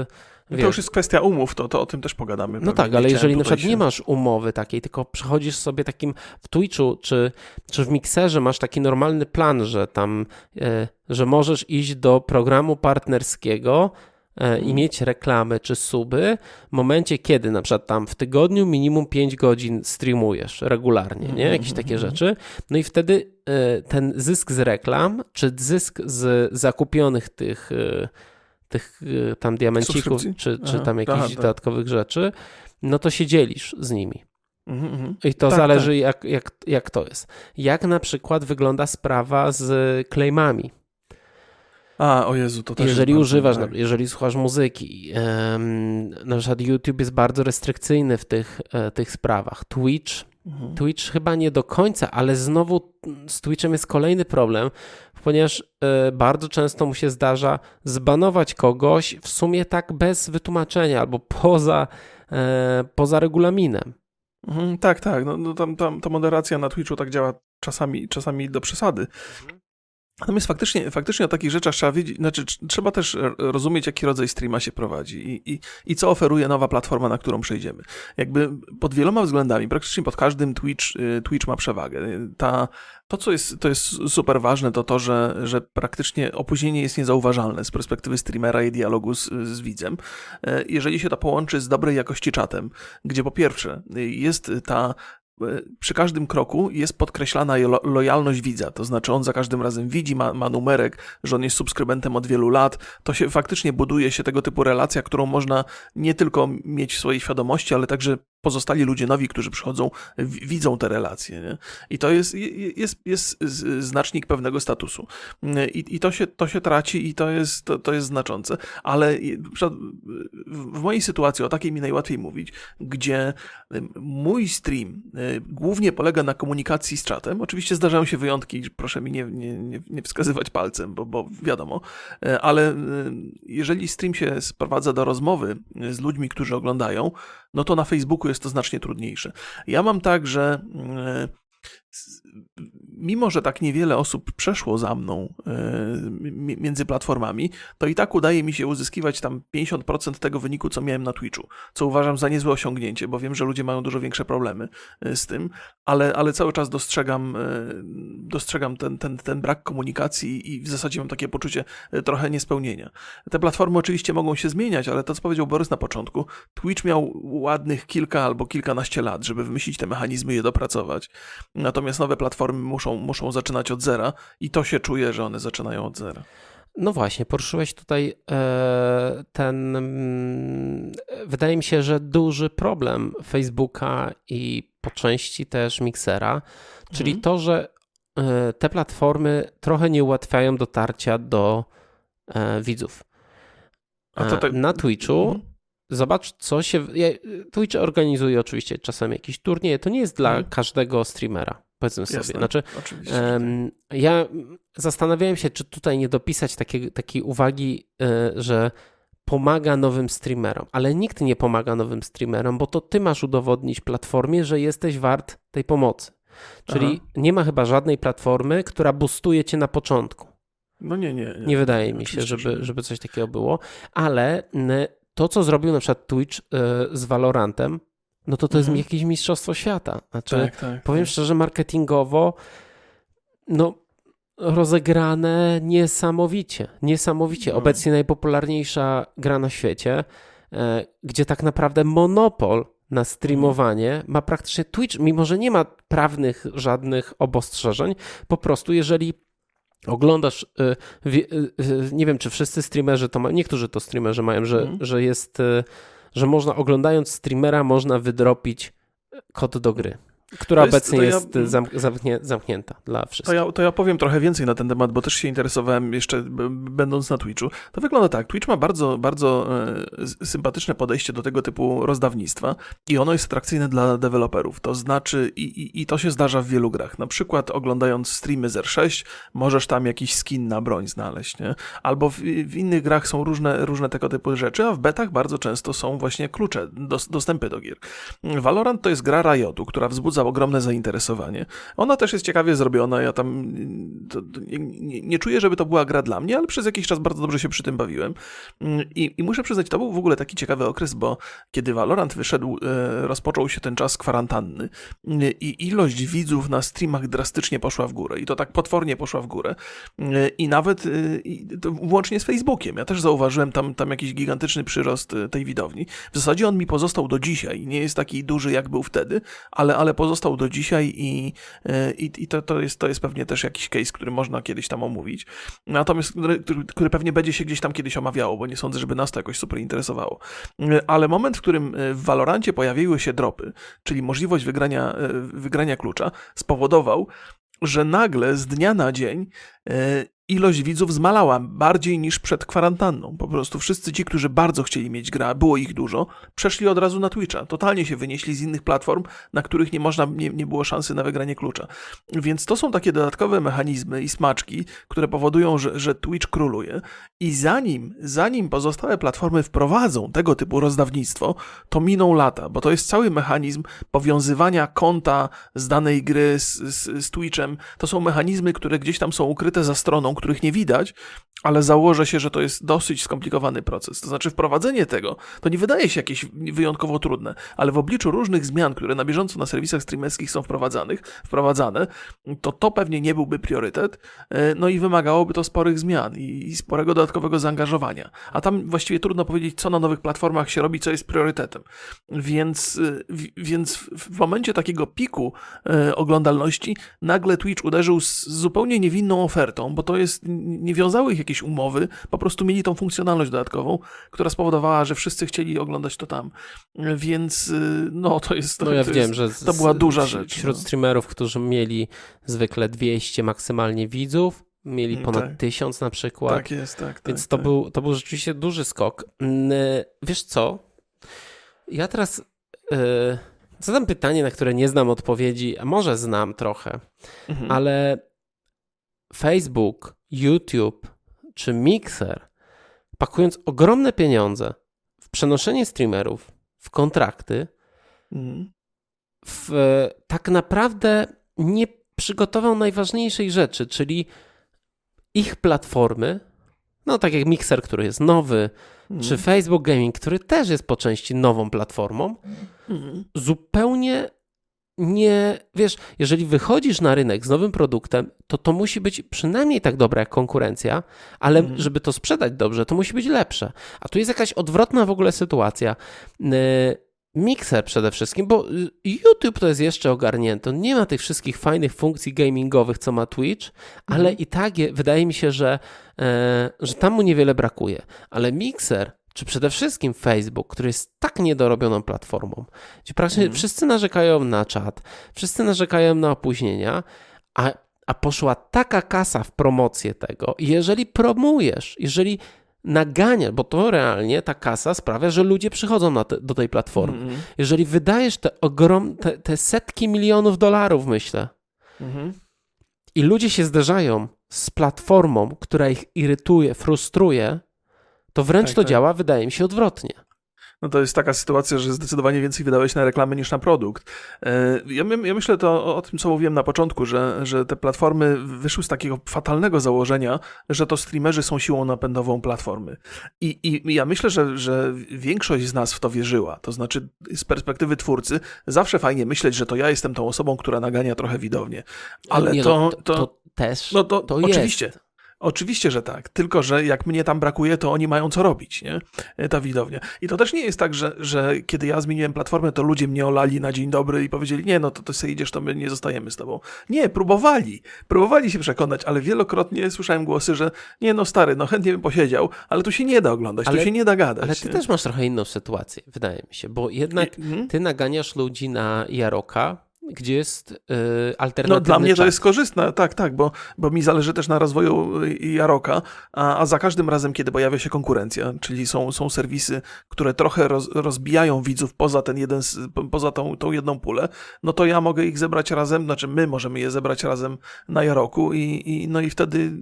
E, Wiesz. To już jest kwestia umów, to, to o tym też pogadamy. No tak, ale jeżeli na przykład się... nie masz umowy takiej, tylko przechodzisz sobie takim w Twitchu czy, czy w Mixerze masz taki normalny plan, że tam, e, że możesz iść do programu partnerskiego e, i mhm. mieć reklamy czy suby w momencie, kiedy na przykład tam w tygodniu minimum 5 godzin streamujesz regularnie, nie? Mhm, Jakieś takie mhm. rzeczy. No i wtedy e, ten zysk z reklam, czy zysk z zakupionych tych tych y, tam diamencików, czy, czy tam jakichś tak. dodatkowych rzeczy, no to się dzielisz z nimi. Mm -hmm. I to tak, zależy, tak. Jak, jak, jak to jest. Jak na przykład wygląda sprawa z claimami. A, o Jezu, to też Jeżeli używasz, tak. jeżeli słuchasz muzyki, um, na przykład YouTube jest bardzo restrykcyjny w tych, e, tych sprawach. Twitch, mhm. Twitch chyba nie do końca, ale znowu z Twitchem jest kolejny problem, ponieważ e, bardzo często mu się zdarza zbanować kogoś w sumie tak bez wytłumaczenia albo poza, e, poza regulaminem. Mhm, tak, tak. No, no tam, tam, ta moderacja na Twitchu tak działa czasami, czasami do przesady. Mhm. Natomiast faktycznie, faktycznie o takich rzeczach trzeba wiedzieć, znaczy trzeba też rozumieć, jaki rodzaj streama się prowadzi i, i, i co oferuje nowa platforma, na którą przejdziemy. Jakby pod wieloma względami, praktycznie pod każdym Twitch, y, Twitch ma przewagę. Ta, to, co jest, to jest super ważne, to to, że, że praktycznie opóźnienie jest niezauważalne z perspektywy streamera i dialogu z, z widzem. E, jeżeli się to połączy z dobrej jakości czatem, gdzie po pierwsze jest ta przy każdym kroku jest podkreślana lo lojalność widza, to znaczy on za każdym razem widzi, ma, ma numerek, że on jest subskrybentem od wielu lat, to się faktycznie buduje się tego typu relacja, którą można nie tylko mieć w swojej świadomości, ale także pozostali ludzie nowi, którzy przychodzą, widzą te relacje. Nie? I to jest, jest, jest znacznik pewnego statusu. I, i to, się, to się traci i to jest, to, to jest znaczące. Ale w mojej sytuacji, o takiej mi najłatwiej mówić, gdzie mój stream y, głównie polega na komunikacji z czatem. Oczywiście zdarzają się wyjątki, proszę mi nie, nie, nie, wskazywać palcem, bo, bo wiadomo, y, ale y, jeżeli stream się sprowadza do rozmowy z ludźmi, którzy oglądają, no to na Facebooku jest to znacznie trudniejsze. Ja mam tak, że mimo że tak niewiele osób przeszło za mną e, między platformami, to i tak udaje mi się uzyskiwać tam 50% tego wyniku, co miałem na Twitchu, co uważam za niezłe osiągnięcie, bo wiem, że ludzie mają dużo większe problemy e, z tym, ale, ale cały czas dostrzegam, e, dostrzegam ten, ten, ten brak komunikacji i w zasadzie mam takie poczucie trochę niespełnienia. Te platformy oczywiście mogą się zmieniać, ale to, co powiedział Borys na początku, Twitch miał ładnych kilka albo kilkanaście lat, żeby wymyślić te mechanizmy i je dopracować. Natomiast nowe platformy muszą, muszą zaczynać od zera i to się czuje, że one zaczynają od zera. No właśnie, poruszyłeś tutaj e, ten, mm, wydaje mi się, że duży problem Facebooka i po części też Mixera, czyli mhm. to, że e, te platformy trochę nie ułatwiają dotarcia do e, widzów. Tak... Na Twitchu mhm. zobacz, co się. Twitch organizuje oczywiście czasem jakiś turniej. To nie jest dla mhm. każdego streamera. Powiedzmy Jasne, sobie. Znaczy, um, ja zastanawiałem się, czy tutaj nie dopisać takiej, takiej uwagi, y, że pomaga nowym streamerom, ale nikt nie pomaga nowym streamerom, bo to ty masz udowodnić platformie, że jesteś wart tej pomocy. Czyli Aha. nie ma chyba żadnej platformy, która boostuje cię na początku. No nie, nie. Nie, nie wydaje mi się, żeby, żeby coś takiego było, ale to, co zrobił na przykład Twitch y, z Valorantem, no to to mhm. jest jakieś mistrzostwo świata. Znaczy, tak, tak, powiem tak. szczerze, marketingowo, no rozegrane niesamowicie, niesamowicie. No. Obecnie najpopularniejsza gra na świecie, e, gdzie tak naprawdę monopol na streamowanie mhm. ma praktycznie Twitch, mimo że nie ma prawnych żadnych obostrzeżeń, po prostu jeżeli oglądasz, e, e, nie wiem czy wszyscy streamerzy to mają, niektórzy to streamerzy mają, że, mhm. że jest że można oglądając streamera można wydropić kod do gry która jest, obecnie ja, jest zamknie, zamknięta dla wszystkich. To ja, to ja powiem trochę więcej na ten temat, bo też się interesowałem jeszcze będąc na Twitchu. To wygląda tak, Twitch ma bardzo, bardzo e, sympatyczne podejście do tego typu rozdawnictwa i ono jest atrakcyjne dla deweloperów. To znaczy, i, i, i to się zdarza w wielu grach. Na przykład oglądając streamy z R6, możesz tam jakiś skin na broń znaleźć, nie? Albo w, w innych grach są różne, różne tego typu rzeczy, a w betach bardzo często są właśnie klucze, dos, dostępy do gier. Valorant to jest gra Riotu, która wzbudza wzbudza ogromne zainteresowanie. Ona też jest ciekawie zrobiona, ja tam to, nie, nie, czuję, żeby to była gra dla mnie, ale przez jakiś czas bardzo dobrze się przy tym bawiłem. I, I, muszę przyznać, to był w ogóle taki ciekawy okres, bo kiedy Valorant wyszedł, e, rozpoczął się ten czas kwarantanny i ilość widzów na streamach drastycznie poszła w górę i to tak potwornie poszła w górę. I nawet e, i włącznie z Facebookiem. Ja też zauważyłem tam, tam jakiś gigantyczny przyrost e, tej widowni. W zasadzie on mi pozostał do dzisiaj. Nie jest taki duży, jak był wtedy, ale, ale pozostał pozostał do dzisiaj i, e, i, i to, to, jest, to jest pewnie też jakiś case, który można kiedyś tam omówić. Natomiast, który, który pewnie będzie się gdzieś tam kiedyś omawiało, bo nie sądzę, żeby nas to jakoś super interesowało. E, ale moment, w którym e, w Valorancie pojawiły się dropy, czyli możliwość wygrania, wygrania klucza, spowodował, że nagle z dnia na dzień ilość widzów zmalała bardziej niż przed kwarantanną. Po prostu wszyscy ci, którzy bardzo chcieli mieć gra, było ich dużo, przeszli od razu na Twitcha. Totalnie się wynieśli z innych platform, na których nie można, nie, nie było szansy na wygranie klucza. Więc to są takie dodatkowe mechanizmy i smaczki, które powodują, że, że Twitch króluje. I zanim, zanim pozostałe platformy wprowadzą tego typu rozdawnictwo, to miną lata, bo to jest cały mechanizm powiązywania konta z danej gry z, z, z Twitchem. To są mechanizmy, które gdzieś tam są ukryte za stroną, których nie widać, ale założę się, że to jest dosyć skomplikowany proces. To znaczy, wprowadzenie tego to nie wydaje się jakieś wyjątkowo trudne, ale w obliczu różnych zmian, które na bieżąco na serwisach streamerskich są wprowadzanych, wprowadzane, to to pewnie nie byłby priorytet, e, no i wymagałoby to sporych zmian i sporego dodatkowego zaangażowania. A tam właściwie trudno powiedzieć, co na nowych platformach się robi, co jest priorytetem. Więc, e, więc w momencie takiego piku e, oglądalności nagle Twitch uderzył z zupełnie niewinną ofertą, bo to jest jest, nie wiązały ich jakieś umowy, po prostu mieli tą funkcjonalność dodatkową, która spowodowała, że wszyscy chcieli oglądać to tam. Więc y, no to jest. No ja to, wiem, jest, że to była duża rzecz. Wśród no. streamerów, którzy mieli zwykle 200 maksymalnie widzów, mieli mm, ponad tak. 1000 na przykład. Tak jest, tak. Więc tak, to, tak. Był, to był rzeczywiście duży skok. Y, wiesz co? Ja teraz. Yy, zadam pytanie, na które nie znam odpowiedzi, a może znam trochę, mhm. ale Facebook YouTube czy Mixer, pakując ogromne pieniądze w przenoszenie streamerów, w kontrakty, mm. w, tak naprawdę nie, przygotował najważniejszej rzeczy, czyli ich platformy, no tak jak Mixer, który jest nowy, mm. czy Facebook Gaming, który też jest po części nową platformą, mm. zupełnie nie, wiesz, jeżeli wychodzisz na rynek z nowym produktem, to to musi być przynajmniej tak dobre jak konkurencja, ale mm. żeby to sprzedać dobrze, to musi być lepsze. A tu jest jakaś odwrotna w ogóle sytuacja. Mixer przede wszystkim, bo YouTube to jest jeszcze ogarnięty. On nie ma tych wszystkich fajnych funkcji gamingowych, co ma Twitch, ale mm. i tak je, wydaje mi się, że, e, że tam mu niewiele brakuje. Ale Mixer czy przede wszystkim Facebook, który jest tak niedorobioną platformą, gdzie praktycznie mm. wszyscy narzekają na czat, wszyscy narzekają na opóźnienia, a, a poszła taka kasa w promocję tego. I jeżeli promujesz, jeżeli naganiasz, bo to realnie ta kasa sprawia, że ludzie przychodzą te, do tej platformy. Mm. Jeżeli wydajesz te ogrom, te, te, setki milionów dolarów, myślę, mm. i ludzie się zderzają z platformą, która ich irytuje, frustruje, to wręcz tak, to tak. działa, wydaje mi się, odwrotnie no to jest taka sytuacja, że zdecydowanie więcej wydałeś na reklamy niż na produkt. E, ja, ja myślę to o, o, tym, co mówiłem na początku, że, że te platformy wyszły z takiego fatalnego założenia, że to streamerzy są siłą napędową platformy. I, i ja myślę, że, że większość z nas w to wierzyła. To znaczy, z perspektywy twórcy, zawsze fajnie myśleć, że to ja jestem tą osobą, która nagania trochę widownię. Ale Nie, to, no, to, to, też. No to, to oczywiście. Jest. Oczywiście, że tak. Tylko, że jak mnie tam brakuje, to oni mają co robić, nie? E, ta widownia. I to też nie jest tak, że, że kiedy ja zmieniłem platformę, to ludzie mnie olali na dzień dobry i powiedzieli, nie, no to ty sobie idziesz, to my nie zostajemy z tobą. Nie, próbowali. Próbowali się przekonać, ale wielokrotnie słyszałem głosy, że nie, no stary, no chętnie bym posiedział, ale tu się nie da oglądać, ale, tu się nie da gadać. Ale ty nie? też masz trochę inną sytuację, wydaje mi się, bo jednak I, hmm? ty naganiasz ludzi na Jaroka, gdzie jest y, alternatywny No dla mnie to jest korzystne, tak, tak, bo, bo mi zależy też na rozwoju y, Jaroka, a, a za każdym razem, kiedy pojawia się konkurencja, czyli są, są serwisy, które trochę roz, rozbijają widzów poza ten jeden, poza tą, tą jedną pulę, no to ja mogę ich zebrać razem, znaczy my możemy je zebrać razem na Jaroku i, i no i wtedy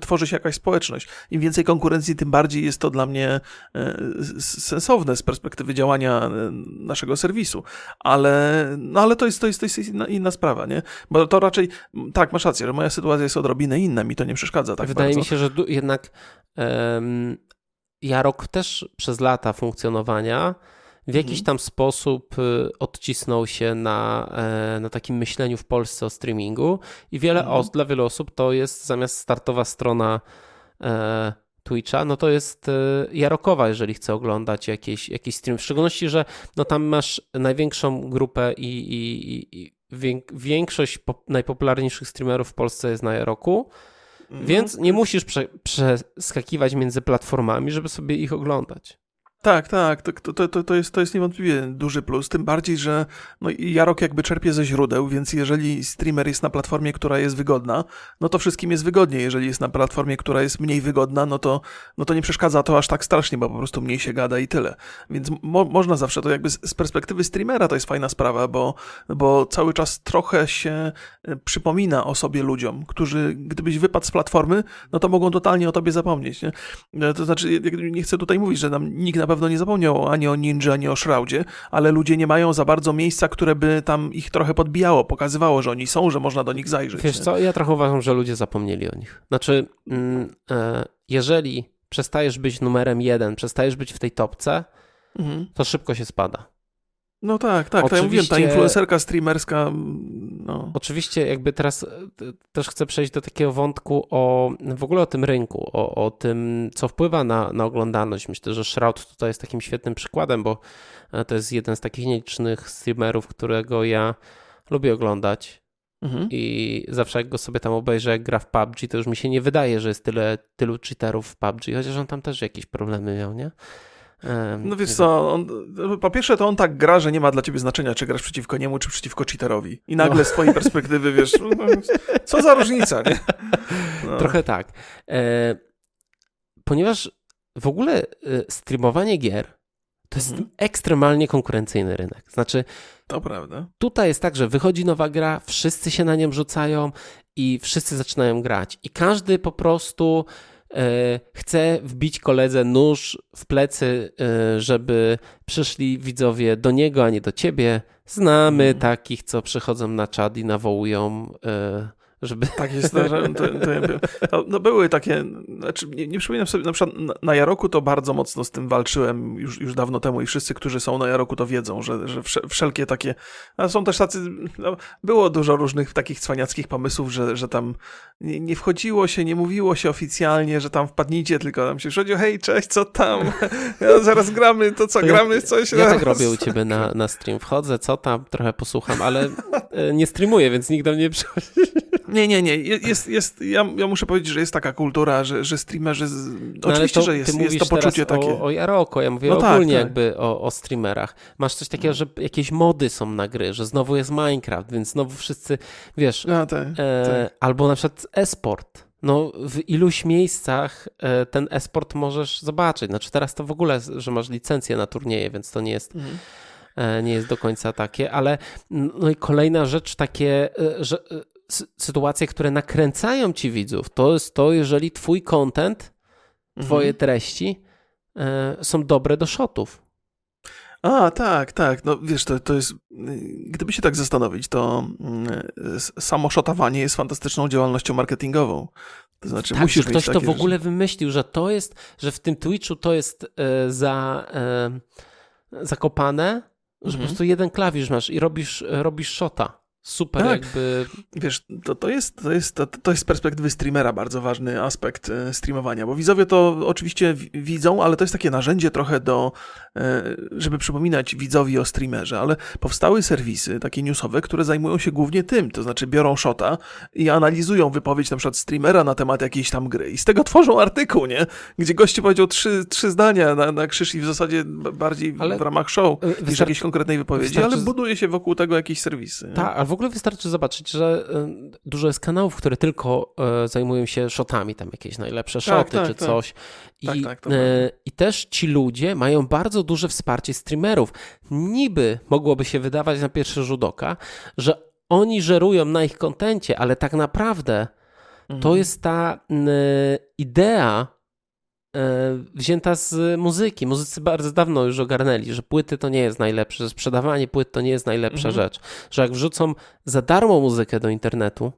tworzy się jakaś społeczność. Im więcej konkurencji, tym bardziej jest to dla mnie e, sensowne z perspektywy działania e, naszego serwisu, ale, no ale to jest, to jest, to jest jest inna, sprawa, nie? Bo to raczej, tak, masz rację, że moja sytuacja jest odrobinę inna, mi to nie przeszkadza tak Wydaje bardzo. mi się, że jednak um, Jarok też przez lata funkcjonowania w jakiś mhm. tam sposób y, odcisnął się na, e, na takim myśleniu w Polsce o streamingu i wiele mhm. os, dla wielu osób to jest zamiast startowa strona e, Twitcha, no to jest e, Jarokowa, jeżeli chce oglądać jakiś, jakiś stream. W szczególności, że no tam masz największą grupę i, i, i większość najpopularniejszych streamerów w Polsce jest na Jaroku, no. więc nie musisz prze, przeskakiwać między platformami, żeby sobie ich oglądać. Tak, tak, to, to, to, to, jest, to jest niewątpliwie duży plus, tym bardziej, że no, Jarok jakby czerpie ze źródeł, więc jeżeli streamer jest na platformie, która jest wygodna, no to wszystkim jest wygodnie, jeżeli jest na platformie, która jest mniej wygodna, no to, no to nie przeszkadza to aż tak strasznie, bo po prostu mniej się gada i tyle. Więc mo można zawsze, to jakby z, z, perspektywy streamera to jest fajna sprawa, bo, bo cały czas trochę się e, przypomina o sobie ludziom, którzy gdybyś wypadł z platformy, no to mogą totalnie o tobie zapomnieć, nie? E, to znaczy, nie chcę tutaj mówić, że nam nikt na pewno pewno nie zapomniał ani o Ninja, ani o Shroudzie, ale ludzie nie mają za bardzo miejsca, które by tam ich trochę podbijało, pokazywało, że oni są, że można do nich zajrzeć. Wiesz nie? co, ja trochę uważam, że ludzie zapomnieli o nich. Znaczy, mm, e, jeżeli przestajesz być numerem jeden, przestajesz być w tej topce, mhm. to szybko się spada. No tak, tak, Oczywiście, to ja mówiłem, ta influencerka streamerska, no. Oczywiście jakby teraz e, też chcę przejść do takiego wątku o w ogóle o tym rynku, o, o tym, co wpływa na, na oglądalność. Myślę, że Shroud tutaj jest takim świetnym przykładem, bo e, to jest jeden z takich nielicznych streamerów, którego ja lubię oglądać. Mhm. I zawsze jak go sobie tam obejrzę, jak gra w PUBG, to już mi się nie wydaje, że jest tyle, tylu cheaterów w PUBG, chociaż on tam też jakieś problemy miał, nie? No wiesz co, on, po pierwsze to on tak gra, że nie ma dla ciebie znaczenia, czy grasz przeciwko niemu, czy przeciwko cheaterowi. I nagle no. z twojej perspektywy, wiesz, no, co za różnica, nie? No. Trochę tak. E, ponieważ w ogóle e, streamowanie gier to jest mhm. ekstremalnie konkurencyjny rynek. Znaczy, to prawda. Tutaj jest tak, że wychodzi nowa gra, wszyscy się na nią rzucają i wszyscy zaczynają grać. I każdy po prostu e, chce wbić koledze nóż w plecy, e, żeby przyszli widzowie do niego, a nie do ciebie. Znamy mm. takich, co przychodzą na czad i nawołują e, żeby... Tak jest, to, to, to, no były takie, znaczy nie, nie przypominam sobie, na przykład na, Jaroku to bardzo mocno z tym walczyłem już, już dawno temu i wszyscy, którzy są na Jaroku to wiedzą, że, że wszelkie takie, a są też tacy, no, było dużo różnych takich cwaniackich pomysłów, że, że tam nie, nie, wchodziło się, nie mówiło się oficjalnie, że tam wpadnijcie, tylko tam się przychodziło, hej, cześć, co tam? Ja, zaraz gramy, to co, gramy coś? Ja, ja tak robię u ciebie na, na stream, wchodzę, co tam, trochę posłucham, ale e, nie streamuję, więc nikt do mnie nie przychodzi. Nie, nie, nie. Jest, jest, ja, ja muszę powiedzieć, że jest taka kultura, że, że streamerzy. No oczywiście, to, że jest, jest to poczucie takie. O, o Jaroko, ja mówię no ogólnie tak, tak. jakby o, o streamerach. Masz coś takiego, że jakieś mody są na gry, że znowu jest Minecraft, więc znowu wszyscy, wiesz. No, tak, e, tak. Albo na przykład e-sport. No, w iluś miejscach e, ten e-sport możesz zobaczyć. Znaczy, teraz to w ogóle, że masz licencję na turnieje, więc to nie jest. Mhm e, nie jest do końca takie, ale no i kolejna rzecz takie, e, że sytuacje, które nakręcają ci widzów, to jest to, jeżeli twój content, twoje mhm. treści e, są dobre do shotów. A, tak, tak. No wiesz, to, to jest. Gdyby się tak zastanowić, to y, samo szotowanie jest fantastyczną działalnością marketingową. To znaczy, tak, musisz ktoś to w ogóle wymyślił, że to jest, że w tym Twitchu to jest e, za e, zakopane, że po mhm. prostu jeden klawisz masz i robisz, robisz shota super tak. jakby... Wiesz, to, to, jest, to, jest, to, to jest z perspektywy streamera bardzo ważny aspekt e, streamowania, bo widzowie to oczywiście widzą, ale to jest takie narzędzie trochę do, e, żeby przypominać widzowi o streamerze, ale powstały serwisy takie newsowe, które zajmują się głównie tym, to znaczy biorą shota i analizują wypowiedź na przykład streamera na temat jakiejś tam gry i z tego tworzą artykuł, nie? Gdzie goście powiedział trzy, trzy zdania na, na krzyż i w zasadzie bardziej ale w ramach show niż jakiejś konkretnej wypowiedzi, ale buduje się wokół tego jakieś serwisy. Tak, ogóle wystarczy zobaczyć, że y, dużo jest kanałów, które tylko y, zajmują się shotami, tam jakieś najlepsze tak, shoty tak, czy tak. coś. I, tak, tak, y, I też ci ludzie mają bardzo duże wsparcie streamerów. Niby mogłoby się wydawać na pierwszy rzut oka, że oni żerują na ich kontencie, ale tak naprawdę mhm. to jest ta idea wzięta z muzyki. Muzycy bardzo dawno już ogarnęli, że płyty to nie jest najlepsze, że sprzedawanie płyt to nie jest najlepsza mhm. rzecz. Że jak wrzucą za darmo muzykę do internetu,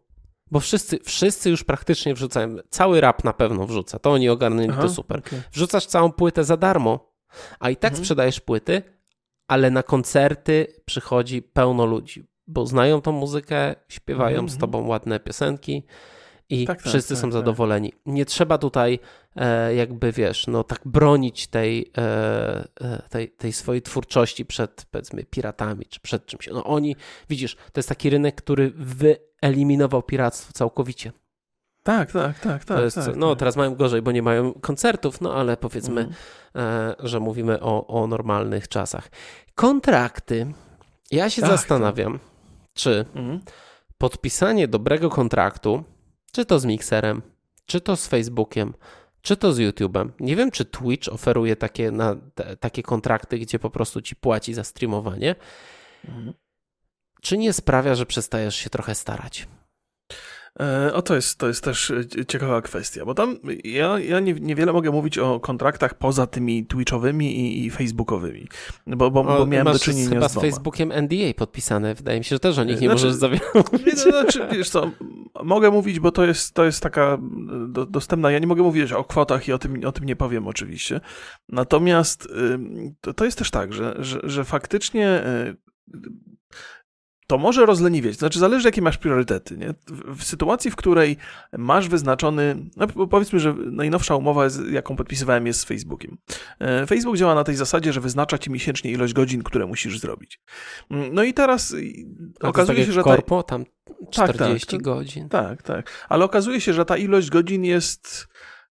bo wszyscy, wszyscy już praktycznie wrzucają, cały rap na pewno wrzuca, to oni ogarnęli Aha, to super. Okay. Wrzucasz całą płytę za darmo, a i tak mhm. sprzedajesz płyty, ale na koncerty przychodzi pełno ludzi, bo znają tą muzykę, śpiewają mhm. z tobą ładne piosenki i tak, tak wszyscy tak, są tak, zadowoleni. Nie trzeba tutaj e, jakby, wiesz, no tak bronić tej, e, e, tej, tej swojej twórczości przed, powiedzmy, piratami, czy przed czymś. No oni, widzisz, to jest taki rynek, który wyeliminował piractwo całkowicie. Tak, tak, tak, tak. Jest, tak no tak. teraz mają gorzej, bo nie mają koncertów, no ale powiedzmy, mm. e, że mówimy o, o normalnych czasach. Kontrakty. Ja się tak, zastanawiam, czy mm. podpisanie dobrego kontraktu czy to z Mixerem, czy to z Facebookiem, czy to z YouTube'em. Nie wiem, czy Twitch oferuje takie, na, te, takie kontrakty, gdzie po prostu ci płaci za streamowanie. Mhm. Czy nie sprawia, że przestajesz się trochę starać? E, o, to jest, to jest też e, ciekawa kwestia, bo tam ja, ja nie, niewiele mogę mówić o kontraktach poza tymi Twitchowymi i, i Facebookowymi, bo, bo, bo miałem do czynienia chyba z, z Facebookiem NDA podpisane, wydaje mi się, że też o nich nie znaczy, możesz zawierać. Znaczy, wiesz co, mogę mówić, bo to jest, to jest taka do, dostępna, ja nie mogę mówić o kwotach i o tym, o tym nie powiem oczywiście, natomiast to, to jest też tak, że, że, że faktycznie e, to może rozleniwieć. To znaczy, zależy, jakie masz priorytety. Nie? W sytuacji, w której masz wyznaczony, no powiedzmy, że najnowsza umowa, jaką podpisywałem, jest z Facebookiem. E, Facebook działa na tej zasadzie, że wyznacza ci miesięcznie ilość godzin, które musisz zrobić. Mm, no i teraz A okazuje tak się, że. Korpo, tam 40 tak, tak, godzin. Tak, tak. Ale okazuje się, że ta ilość godzin jest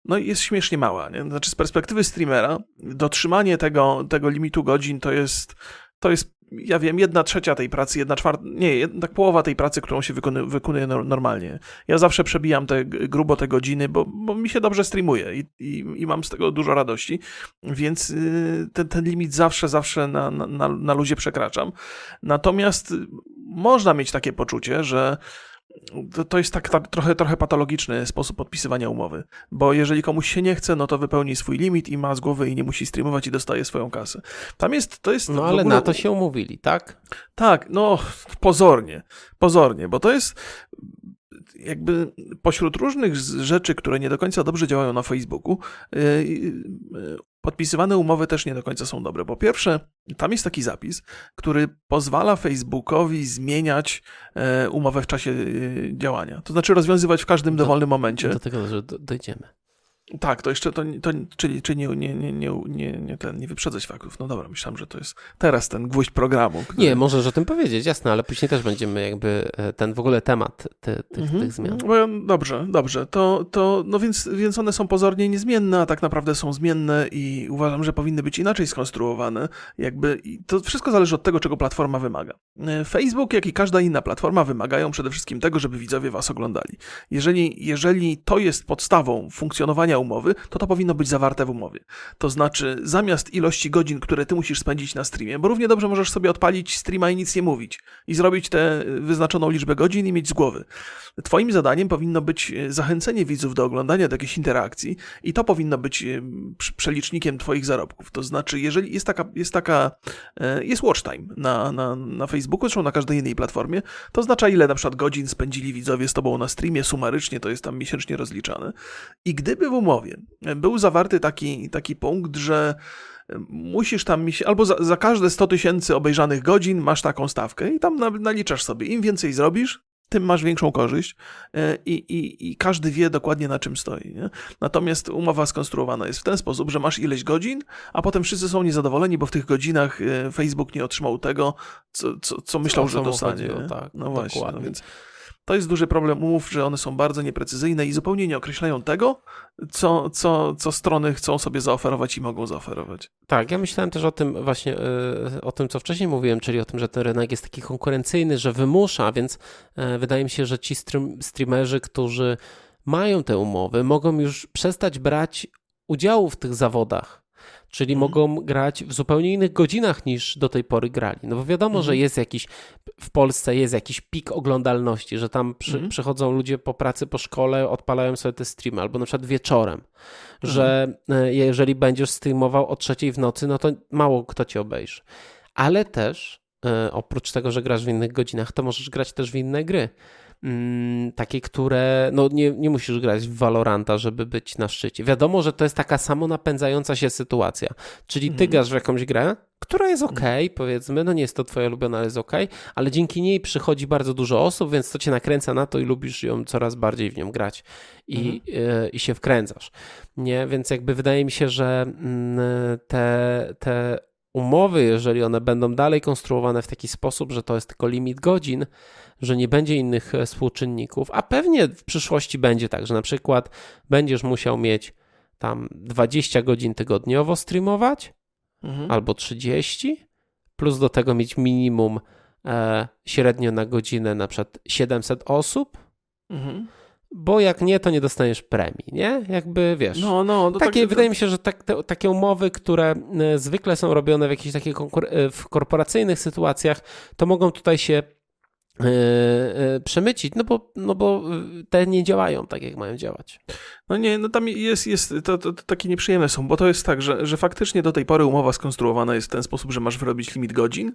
no jest śmiesznie mała. Nie? Znaczy z perspektywy streamera dotrzymanie tego, tego limitu godzin to jest, to jest ja wiem, jedna trzecia tej pracy, jedna czwarta, nie, tak połowa tej pracy, którą się wykonuje, wykonuje normalnie. Ja zawsze przebijam te, grubo te godziny, bo, bo mi się dobrze streamuje i, i, i mam z tego dużo radości, więc y, ten, ten limit zawsze, zawsze na, na, na luzie przekraczam. Natomiast można mieć takie poczucie, że to, to jest tak, tak, trochę, trochę patologiczny sposób podpisywania umowy, bo jeżeli komuś się nie chce, no to wypełni swój limit i ma z głowy i nie musi streamować i dostaje swoją kasę. Tam jest, to jest... No ale ogóle... na to się umówili, tak? Tak, no pozornie, pozornie, bo to jest jakby pośród różnych rzeczy, które nie do końca dobrze działają na Facebooku, y, y, podpisywane umowy też nie do końca są dobre. Po pierwsze, tam jest taki zapis, który pozwala Facebookowi zmieniać e, umowę w czasie działania. To znaczy rozwiązywać w każdym dowolnym momencie. Do tego że dojdziemy. Tak, to jeszcze to, to czyli, czyli nie, nie, nie, nie, nie, nie, ten, nie wyprzedzać faktów. No dobra, myślałem, że to jest teraz ten gwóźdź programu. Który... Nie, możesz o tym powiedzieć, jasne, ale później też będziemy jakby e, ten w ogóle temat ty, tych, mhm. tych zmian. Dobrze, dobrze. To, to, no więc, więc one są pozornie niezmienne, a tak naprawdę są zmienne i uważam, że powinny być inaczej skonstruowane. Jakby to wszystko zależy od tego, czego platforma wymaga. E, Facebook, jak i każda inna platforma wymagają przede wszystkim tego, żeby widzowie was oglądali. Jeżeli, jeżeli to jest podstawą funkcjonowania umowy, to to powinno być zawarte w umowie. To znaczy, zamiast ilości godzin, które ty musisz spędzić na streamie, bo równie dobrze możesz sobie odpalić streama i nic nie mówić i zrobić tę wyznaczoną liczbę godzin i mieć z głowy. Twoim zadaniem powinno być e, zachęcenie widzów do oglądania do jakiejś interakcji i to powinno być e, przelicznikiem twoich zarobków. To znaczy, jeżeli jest taka, jest taka, e, jest watch time na, na, na Facebooku, zresztą na każdej innej platformie, to oznacza ile na przykład godzin spędzili widzowie z tobą na streamie, sumarycznie to jest tam miesięcznie rozliczane. I gdyby w umowie był zawarty taki, taki punkt, że musisz tam albo za, za każde 100 tysięcy obejrzanych godzin masz taką stawkę i tam naliczasz sobie. Im więcej zrobisz, tym masz większą korzyść e, i, i, i każdy wie dokładnie na czym stoi. Nie? Natomiast umowa skonstruowana jest w ten sposób, że masz ileś godzin, a potem wszyscy są niezadowoleni, bo w tych godzinach e, Facebook nie otrzymał tego, co, co, co myślał, że dostanie. tak, no właśnie, no więc to jest duży problem umów, że one są bardzo nieprecyzyjne i zupełnie nie określają tego, co, co, co strony chcą sobie zaoferować i mogą zaoferować. Tak, ja myślałem też o tym właśnie, e, o tym, co wcześniej mówiłem, czyli o tym, że ten rynek jest taki konkurencyjny, że wymusza, więc e, wydaje mi się, że ci streamerzy, którzy mają te umowy, mogą już przestać brać udziału w tych zawodach czyli mhm. mogą grać w zupełnie innych godzinach niż do tej pory grali. No bo wiadomo, że mhm. jest jakiś, w Polsce jest jakiś pik oglądalności, że tam przy, mhm. przychodzą ludzie po pracy, po szkole, odpalają sobie te streamy, albo na przykład wieczorem, że e, jeżeli będziesz streamował o trzeciej w nocy, no to mało kto cię obejrzy. Ale też e, oprócz tego, że grasz w innych godzinach, to możesz grać też w inne gry. Mm, takie, które no nie, nie musisz grać w Valoranta, żeby być na szczycie. Wiadomo, że to jest taka samo napędzająca się sytuacja. Czyli ty mhm. grasz w jakąś grę, która jest ok, powiedzmy, no nie jest to twoja ulubiona, ale jest ok, ale dzięki niej przychodzi bardzo dużo osób, więc to cię nakręca na to i lubisz ją coraz bardziej w nią grać i, mhm. i się wkręcasz. Nie, więc jakby wydaje mi się, że mm, te, te umowy, jeżeli one będą dalej konstruowane w taki sposób, że to jest tylko limit godzin, że nie będzie innych e, współczynników, a pewnie w przyszłości będzie tak, że na przykład będziesz musiał mieć tam 20 godzin tygodniowo streamować mhm. albo 30, plus do tego mieć minimum e, średnio na godzinę na przykład 700 osób. Mhm bo jak nie, to nie dostaniesz premii, nie? Jakby wiesz. No, no, takie, tak, wydaje mi się, że tak, te, takie umowy, które e, zwykle są robione w jakichś takich w korporacyjnych sytuacjach, to mogą tutaj się E, e, przemycić, no bo, no bo te nie działają tak, jak mają działać. No nie, no tam jest, jest to, to, to, takie nieprzyjemne są, bo to jest tak, że, że faktycznie do tej pory umowa skonstruowana jest w ten sposób, że masz wyrobić limit godzin,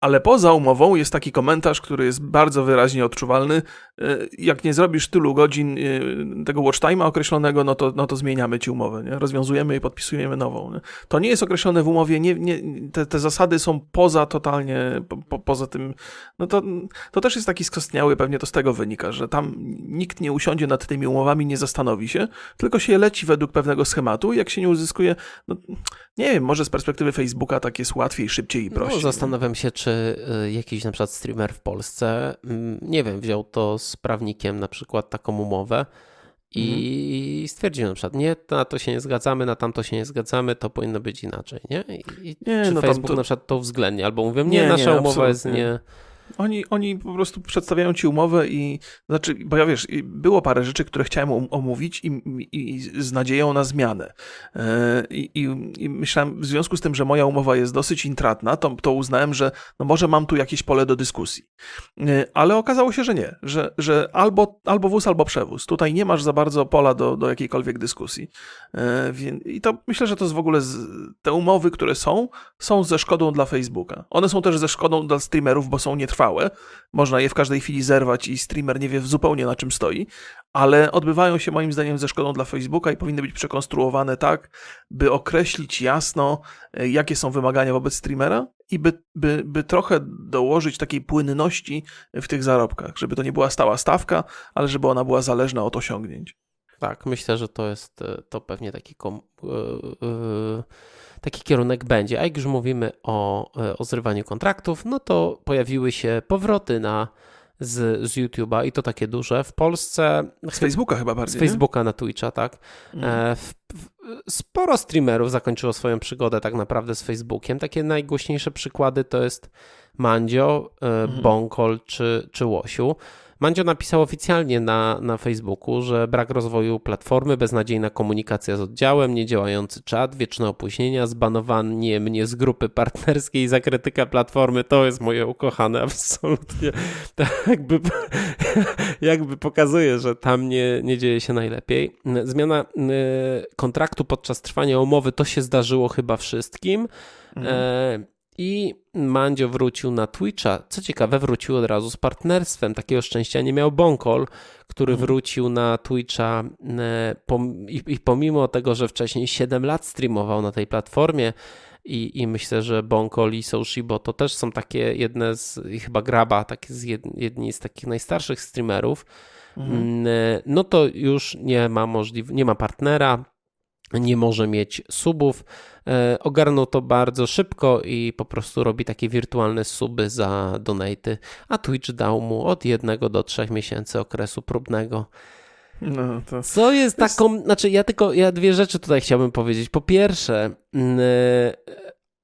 ale poza umową jest taki komentarz, który jest bardzo wyraźnie odczuwalny. E, jak nie zrobisz tylu godzin tego watch time'a określonego, no to, no to zmieniamy ci umowę, nie? rozwiązujemy i podpisujemy nową. Nie? To nie jest określone w umowie, nie, nie, te, te zasady są poza totalnie, po, poza tym, no to to też jest taki skostniały, pewnie to z tego wynika, że tam nikt nie usiądzie nad tymi umowami, nie zastanowi się, tylko się leci według pewnego schematu. Jak się nie uzyskuje, no, nie wiem, może z perspektywy Facebooka tak jest łatwiej, szybciej i prościej. No, zastanawiam się, czy y, jakiś na przykład streamer w Polsce, mm, nie wiem, wziął to z prawnikiem na przykład taką umowę i mhm. stwierdził na przykład, nie, na to się nie zgadzamy, na tamto się nie zgadzamy, to powinno być inaczej, nie? I, nie, czy no Facebook to... na przykład to uwzględnia, albo mówią, nie, nie nasza nie, umowa jest nie Oni, oni po prostu przedstawiają ci umowę i, znaczy, bo ja wiesz, było parę rzeczy, które chciałem omówić i, i, i z nadzieją na zmianę. E, I, i, myślałem, w związku z tym, że moja umowa jest dosyć intratna, to, to uznałem, że no może mam tu jakieś pole do dyskusji. E, ale okazało się, że nie, że, że albo, albo wóz, albo przewóz. Tutaj nie masz za bardzo pola do, do jakiejkolwiek dyskusji. E, I to myślę, że to jest w ogóle z, te umowy, które są, są ze szkodą dla Facebooka. One są też ze szkodą dla streamerów, bo są nietrwałe. Można je w każdej chwili zerwać i streamer nie wie zupełnie na czym stoi, ale odbywają się moim zdaniem ze szkodą dla Facebooka i powinny być przekonstruowane tak, by określić jasno, e, jakie są wymagania wobec streamera i by, by, by trochę dołożyć takiej płynności w tych zarobkach, żeby to nie była stała stawka, ale żeby ona była zależna od osiągnięć. Tak, myślę, że to jest e, to pewnie taki, kom, yy, taki kierunek będzie. A jak już mówimy o, o zrywaniu kontraktów, no to pojawiły się powroty na z, z YouTube'a i to takie duże. W Polsce. Z Facebooka chyba bardziej. Z Facebooka nie? na Twitcha, tak. Mhm. W, w, sporo streamerów zakończyło swoją przygodę tak naprawdę z Facebookiem. Takie najgłośniejsze przykłady to jest Mandzio. Bonkol czy, czy Łosiu. Mandzio napisał oficjalnie na, na Facebooku, że brak rozwoju platformy, beznadziejna komunikacja z oddziałem, niedziałający czat, wieczne opóźnienia, zbanowanie mnie z grupy partnerskiej za krytykę platformy, to jest moje ukochane absolutnie. (laughs) Tak jakby, jakby pokazuje, że tam nie, nie dzieje się najlepiej. Zmiana y, kontraktu podczas trwania umowy to się zdarzyło chyba wszystkim. Mhm. E, i Mandzio wrócił na Twitcha. Co ciekawe, wrócił od razu z partnerstwem. Takiego szczęścia nie miał Bonkol, który mhm. wrócił na Twitcha e, i pomimo tego, że wcześniej 7 lat streamował na tej platformie, i, i myślę, że Bonkol i Soushibo to też są takie jedne z, chyba Graba, takie z jedni z takich najstarszych streamerów, mhm. Mm, e, no to już nie ma możliwości, nie ma partnera, nie może mieć subów. E, ogarnął to bardzo szybko i po prostu robi takie wirtualne suby za donaty, a Twitch dał mu od jednego do trzech miesięcy okresu próbnego. No, to... Co jest taką, znaczy ja tylko, ja dwie rzeczy tutaj chciałbym powiedzieć. Po pierwsze, e,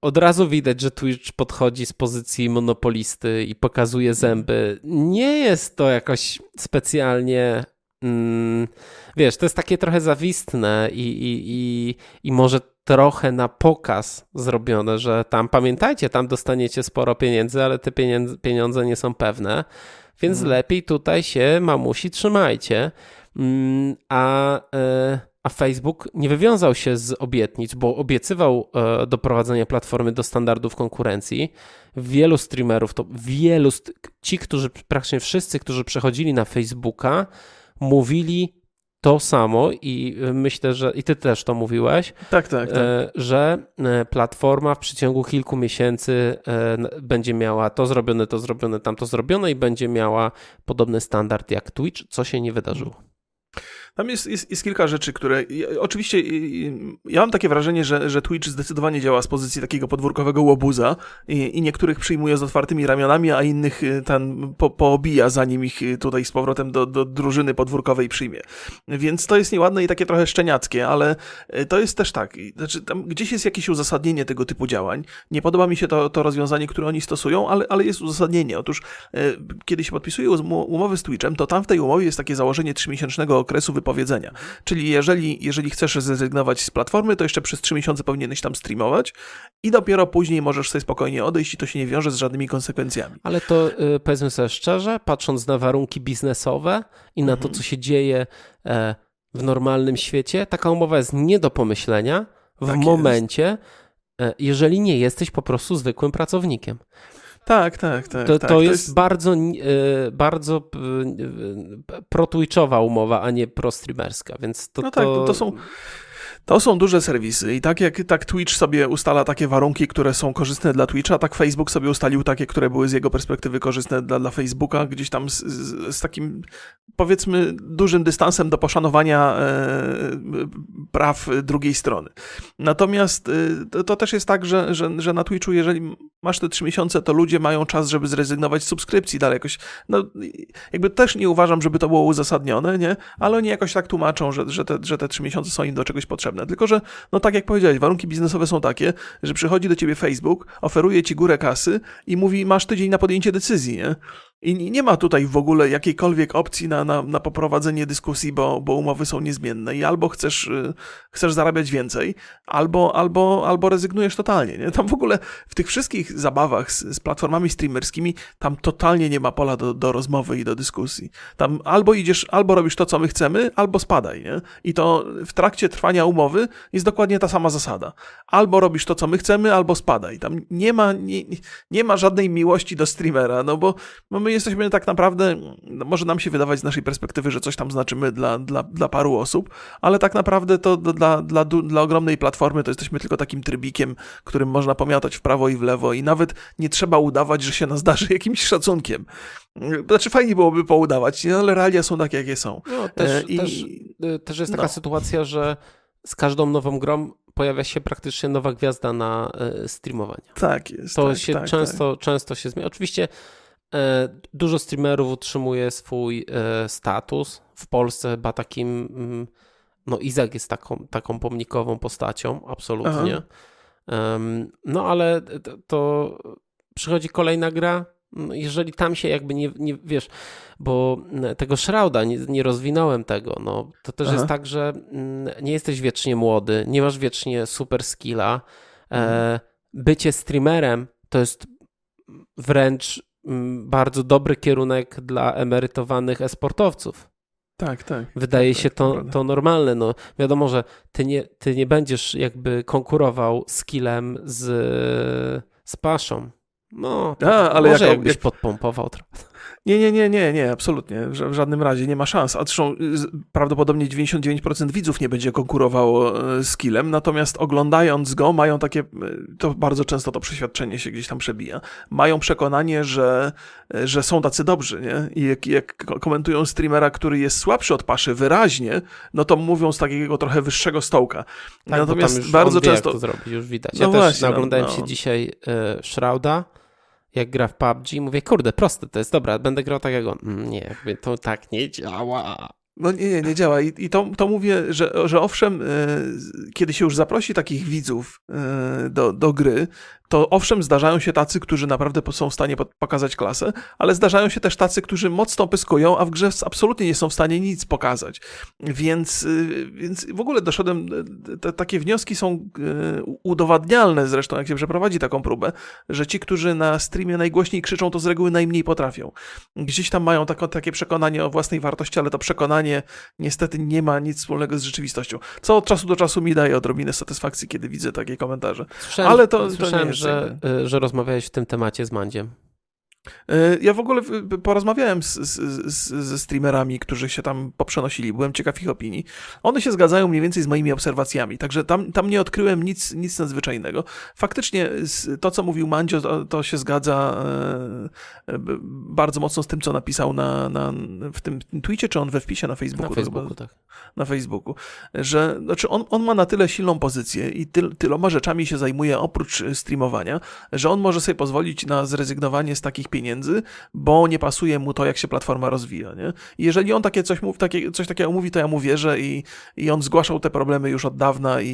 od razu widać, że Twitch podchodzi z pozycji monopolisty i pokazuje zęby. Nie jest to jakoś specjalnie mm, wiesz, to jest takie trochę zawistne i, i, i, i może trochę na pokaz zrobione, że tam pamiętajcie, tam dostaniecie sporo pieniędzy, ale te pieniądze, pieniądze nie są pewne, więc hmm. lepiej tutaj się mamusi trzymajcie. Mm, a, e, a Facebook nie wywiązał się z obietnic, bo obiecywał e, doprowadzenie platformy do standardów konkurencji. Wielu streamerów, to wielu, ci, którzy praktycznie wszyscy, którzy przechodzili na Facebooka, mówili to samo i myślę, że i ty też to mówiłeś. Tak, tak, tak. E, że e, platforma w przeciągu kilku miesięcy będzie miała to zrobione, to zrobione, tamto zrobione i będzie miała podobny standard jak Twitch, co się nie wydarzyło. Tam jest, jest, jest kilka rzeczy, które. Oczywiście ja mam takie wrażenie, że, że Twitch zdecydowanie działa z pozycji takiego podwórkowego łobuza i, i niektórych przyjmuje z otwartymi ramionami, a innych y, tam po, poobija, zanim ich y, tutaj z powrotem do, do drużyny podwórkowej przyjmie. Więc to jest nieładne i takie trochę szczeniackie, ale y, to jest też tak. Znaczy, tam gdzieś jest jakieś uzasadnienie tego typu działań. Nie podoba mi się to, to rozwiązanie, które oni stosują, ale, ale jest uzasadnienie. Otóż kiedy się podpisuje umowy z Twitchem, to tam w tej umowie jest takie założenie trzymiesięcznego okresu Czyli jeżeli, jeżeli chcesz zrezygnować z platformy, to jeszcze przez 3 miesiące powinieneś tam streamować i dopiero później możesz sobie spokojnie odejść i to się nie wiąże z żadnymi konsekwencjami. Ale to yy, powiedzmy sobie szczerze, patrząc na warunki biznesowe i na mhm. to, co się dzieje e, w normalnym świecie, taka umowa jest nie do pomyślenia w tak momencie, e, jeżeli nie jesteś po prostu zwykłym pracownikiem. Tak, tak, tak. To, tak. to, jest, jest, bardzo, e, bardzo e, pro-twitchowa umowa, a nie pro-streamerska, więc to... No tak, to, to są... To są duże serwisy i tak jak tak Twitch sobie ustala takie warunki, które są korzystne dla Twitcha, tak Facebook sobie ustalił takie, które były z jego perspektywy korzystne dla, dla Facebooka, gdzieś tam z, z, z takim powiedzmy dużym dystansem do poszanowania e, praw drugiej strony. Natomiast e, to, to, też jest tak, że, że, że na Twitchu, jeżeli masz te trzy miesiące, to ludzie mają czas, żeby zrezygnować z subskrypcji dalej jakoś. No, jakby też nie uważam, żeby to było uzasadnione, nie? Ale oni jakoś tak tłumaczą, że, że, te, że te trzy miesiące są im do czegoś potrzebne. Potrzebne. Tylko, że, no tak jak powiedziałeś, warunki biznesowe są takie, że przychodzi do ciebie Facebook, oferuje ci górę kasy i mówi, masz tydzień na podjęcie decyzji, nie? I nie ma tutaj w ogóle jakiejkolwiek opcji na, na, na poprowadzenie dyskusji, bo, bo umowy są niezmienne i albo chcesz, y, chcesz zarabiać więcej, albo, albo, albo rezygnujesz totalnie. Nie? Tam w ogóle w tych wszystkich zabawach z, z platformami streamerskimi, tam totalnie nie ma pola do, do rozmowy i do dyskusji. Tam albo idziesz, albo robisz to, co my chcemy, albo spadaj. Nie? I to w trakcie trwania umowy jest dokładnie ta sama zasada. Albo robisz to, co my chcemy, albo spadaj. Tam nie ma, nie, nie ma żadnej miłości do streamera, no bo mamy jesteśmy tak naprawdę, no może nam się wydawać z naszej perspektywy, że coś tam znaczymy dla, dla, dla paru osób, ale tak naprawdę to dla, dla, dla ogromnej platformy to jesteśmy tylko takim trybikiem, którym można pomiatać w prawo i w lewo i nawet nie trzeba udawać, że się nas darzy jakimś szacunkiem. Znaczy fajnie byłoby poudawać, ale realia są takie, jakie są. No, też, e, I, też, y, też jest taka no. sytuacja, że z każdą nową grą pojawia się praktycznie nowa gwiazda na y, streamowanie. Tak jest. To tak, się tak, często, tak. często się zmienia. Oczywiście E, dużo streamerów utrzymuje swój e, status. W Polsce chyba takim, mm, no Izak jest taką, taką pomnikową postacią, absolutnie. No ale to przychodzi kolejna gra, no, jeżeli tam się jakby nie, nie wiesz, bo tego Shrouda nie, nie rozwinąłem tego, no to też Aha. jest tak, że nie jesteś wiecznie młody, nie masz wiecznie super skilla. E, mhm. Bycie streamerem to jest wręcz bardzo dobry kierunek dla emerytowanych esportowców. Tak, tak. Wydaje tak, się tak, to, to normalne. No, wiadomo, że ty nie, ty nie będziesz jakby konkurował skillem z, z paszą. No, A, ale może jak, jakbyś jak... podpompował trochę. Nie, nie, nie, nie, nie, absolutnie. W żadnym razie nie ma szans. A zresztą y, prawdopodobnie 99% widzów nie będzie konkurowało y, z killem, natomiast oglądając go mają takie, to bardzo często to przeświadczenie się gdzieś tam przebija, mają przekonanie, że, że są tacy dobrzy, nie? I jak, jak komentują streamera, który jest słabszy od paszy wyraźnie, no to mówią z takiego trochę wyższego stołka. Tak, natomiast bardzo często... to zrobić, już widać. No ja też właśnie, oglądałem no, no. się dzisiaj y, Shrouda, jak gra w PUBG, mówię, kurde, proste to jest, dobra, będę grał tak jak on. Mm, nie, jakby to tak nie działa. No nie, nie, nie działa. I, i to, to mówię, że, że owszem, e, kiedy się już zaprosi takich widzów e, do, do gry, to owszem, zdarzają się tacy, którzy naprawdę są w stanie pokazać klasę, ale zdarzają się też tacy, którzy mocno pyskują, a w grze absolutnie nie są w stanie nic pokazać. Więc, y, więc w ogóle doszedłem, te, takie wnioski są y, udowadnialne zresztą, jak się przeprowadzi taką próbę, że ci, którzy na streamie najgłośniej krzyczą, to z reguły najmniej potrafią. Gdzieś tam mają tako, takie przekonanie o własnej wartości, ale to przekonanie niestety nie ma nic wspólnego z rzeczywistością. Co od czasu do czasu mi daje odrobinę satysfakcji, kiedy widzę takie komentarze. Słyszałem, ale to, to nie jest że, y, że rozmawiałeś w tym temacie z Mandziem. E, ja w ogóle porozmawiałem z, z, z, ze streamerami, którzy się tam poprzenosili, byłem ciekaw ich opinii. One się zgadzają mniej więcej z moimi obserwacjami, także tam, tam nie odkryłem nic, nic nadzwyczajnego. Faktycznie to, co mówił Mandzio, to, to się zgadza e, bardzo mocno z tym, co napisał na, na, w tym tweetie, czy on we wpisie na Facebooku? Na Facebooku, tak. Na Facebooku, że znaczy on, on ma na tyle silną pozycję i tyl, tyloma rzeczami się zajmuje oprócz streamowania, że on może sobie pozwolić na zrezygnowanie z takich pieniędzy, bo nie pasuje mu to, jak się platforma rozwija. Nie? I jeżeli on takie coś, mów, takie, coś takiego mówi, to ja mu wierzę i, i on zgłaszał te problemy już od dawna i,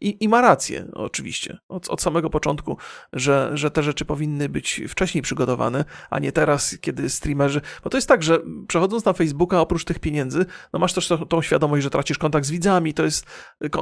i, i ma rację, oczywiście, od, od samego początku, że, że te rzeczy powinny być wcześniej przygotowane, a nie teraz, kiedy streamerzy. Bo to jest tak, że przechodząc na Facebooka, oprócz tych pieniędzy, no masz też to, tą świadomość, że tracisz kontakt z widzami, to jest.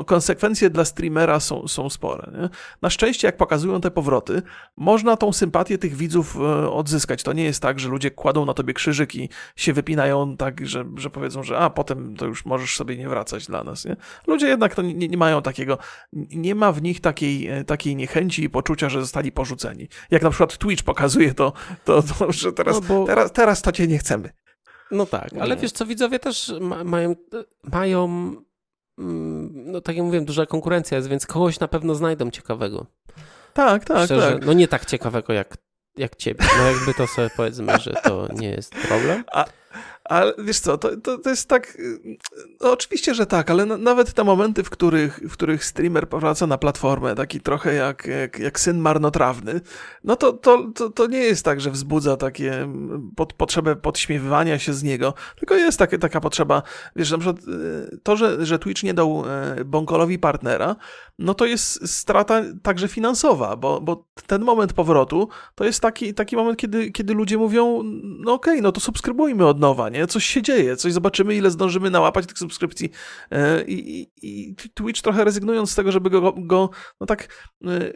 Konsekwencje dla streamera są, są spore. Nie? Na szczęście, jak pokazują te powroty, można tą sympatię tych widzów e, odzyskać. To nie jest tak, że ludzie kładą na tobie krzyżyk i się wypinają tak, że, że powiedzą, że a potem to już możesz sobie nie wracać dla nas. Nie? Ludzie jednak to nie, nie mają takiego, nie ma w nich takiej, e, takiej niechęci i poczucia, że zostali porzuceni. Jak na przykład Twitch pokazuje to, to, to że teraz, no bo... teraz, teraz to cię nie chcemy. No tak, ale wiesz co, widzowie też ma, mają, mają mm, no tak jak mówiłem, duża konkurencja jest, więc kogoś na pewno znajdą ciekawego. Tak, tak, Szczerze, tak. No nie tak ciekawego jak jak ciebie. No jakby to sobie powiedzmy, że to nie jest problem. A, Ale wiesz co, to, to, to jest tak. No, oczywiście, że tak, ale na, nawet te momenty, w których, w których streamer powraca na platformę, taki trochę jak, jak, jak syn marnotrawny, no to, to, to, to nie jest tak, że wzbudza takie pod, potrzebę podśmiewywania się z niego, tylko jest takie, taka potrzeba, wiesz, na przykład y, to, że, że Twitch nie dał y, Bonkolowi partnera, no to jest strata także finansowa, bo, bo ten moment powrotu to jest taki, taki moment, kiedy, kiedy ludzie mówią, no okej, okay, no to subskrybujmy od nowa, nie? Coś się dzieje, coś zobaczymy, ile zdążymy nałapać tych subskrypcji. E, I, i, i Twitch trochę rezygnując z tego, żeby go, go no tak e,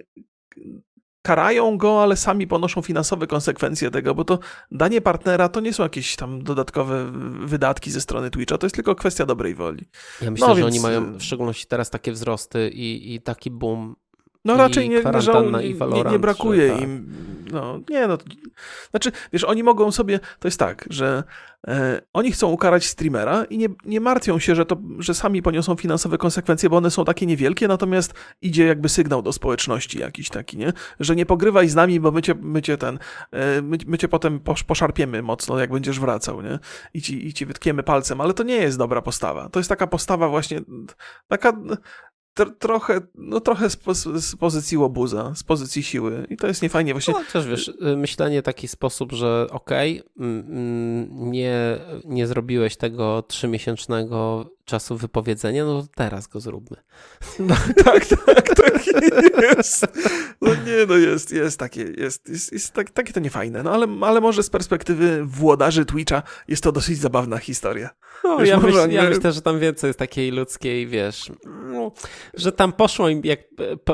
karają go, ale sami ponoszą finansowe konsekwencje tego, bo to danie partnera to nie są jakieś tam dodatkowe wydatki ze strony Twitcha, to jest tylko kwestia dobrej woli. Ja myślę, no, że więc... oni mają w szczególności teraz takie wzrosty i, i taki boom no raczej nie, nie, nie, nie brakuje tak. im. No, nie, no. Znaczy, wiesz, oni mogą sobie. To jest tak, że e, oni chcą ukarać streamera i nie, nie martwią się, że, to, że sami poniosą finansowe konsekwencje, bo one są takie niewielkie, natomiast idzie jakby sygnał do społeczności jakiś taki, nie? Że nie pogrywaj z nami, bo my cię, my cię ten. E, my, my cię potem posz, poszarpiemy mocno, jak będziesz wracał, nie? I ci, I ci wytkniemy palcem, ale to nie jest dobra postawa. To jest taka postawa właśnie. Taka trochę, no trochę z, z, pozycji łobuza, z pozycji siły i to jest niefajnie właśnie. No, też wiesz, y, myślenie w taki sposób, że okej, okay, nie, nie zrobiłeś tego trzymiesięcznego czasu wypowiedzenia, no to teraz go zróbmy. No, (laughs) tak, tak, tak jest. No nie, no jest, jest takie, jest, jest, jest tak, takie to niefajne, no ale, ale może z perspektywy włodarzy Twitcha jest to dosyć zabawna historia. No, wiesz, ja, myśl, ja myślę, że tam więcej jest takiej ludzkiej, wiesz, no, że tam poszło im, jak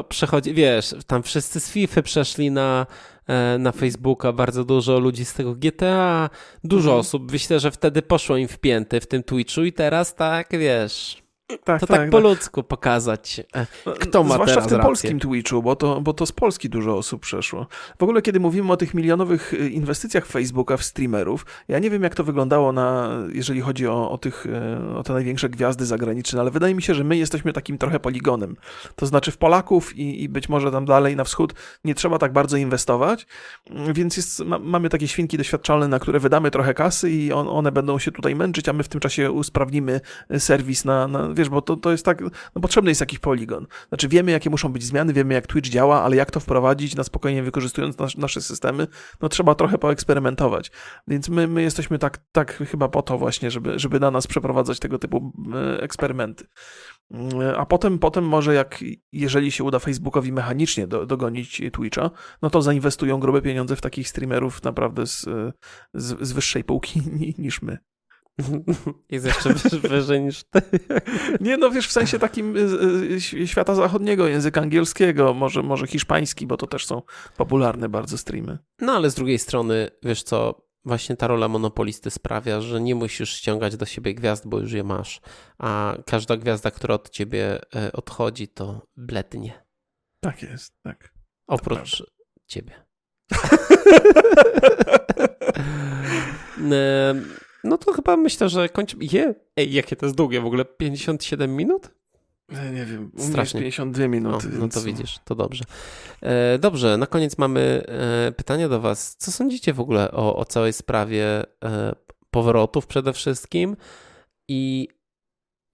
przechodzi, wiesz, tam wszyscy z FIFA przeszli na e, na Facebooka, bardzo dużo ludzi z tego GTA, dużo mhm. osób, myślę, że wtedy poszło im wpięte w tym Twitchu i teraz tak, wiesz, tak, to tak, tak po tak. ludzku pokazać, e, kto ma Zwłaszcza teraz w tym rację. polskim Twitchu, bo to, bo to z Polski dużo osób przeszło. W ogóle, kiedy mówimy o tych milionowych e, inwestycjach Facebooka w streamerów, ja nie wiem, jak to wyglądało, na, jeżeli chodzi o, o, tych, e, o te największe gwiazdy zagraniczne, ale wydaje mi się, że my jesteśmy takim trochę poligonem. To znaczy w Polaków i, i być może tam dalej na wschód nie trzeba tak bardzo inwestować, więc jest, ma, mamy takie świnki doświadczalne, na które wydamy trochę kasy i on, one będą się tutaj męczyć, a my w tym czasie usprawnimy serwis na, na wiesz, bo to, to jest tak, no potrzebny jest jakiś poligon. Znaczy wiemy, jakie muszą być zmiany, wiemy, jak Twitch działa, ale jak to wprowadzić na spokojnie wykorzystując nas, nasze systemy, no trzeba trochę poeksperymentować. Więc my, my jesteśmy tak, tak chyba po to właśnie, żeby, żeby na nas przeprowadzać tego typu e, eksperymenty. E, a potem, potem może jak, jeżeli się uda Facebookowi mechanicznie do, dogonić Twitcha, no to zainwestują grube pieniądze w takich streamerów naprawdę z, z, z wyższej półki (laughs) niż my. (laughs) Jest jeszcze wyżej niż ty. Nie, no wiesz, w sensie takim y, y, świata zachodniego, języka angielskiego, może, może hiszpański, bo to też są popularne bardzo streamy. No ale z drugiej strony, wiesz co, właśnie ta rola monopolisty sprawia, że nie musisz ściągać do siebie gwiazd, bo już je masz, a każda gwiazda, która od ciebie e, odchodzi, to blednie. Tak jest, tak. Oprócz ciebie. (laughs) No to chyba myślę, że kończymy. Je, ej, jakie to jest długie w ogóle? 57 minut? Nie wiem, strasznie 52 minuty. No, no to widzisz, to dobrze. E, dobrze, na koniec mamy e, pytanie do Was. Co sądzicie w ogóle o, o całej sprawie e, powrotów przede wszystkim i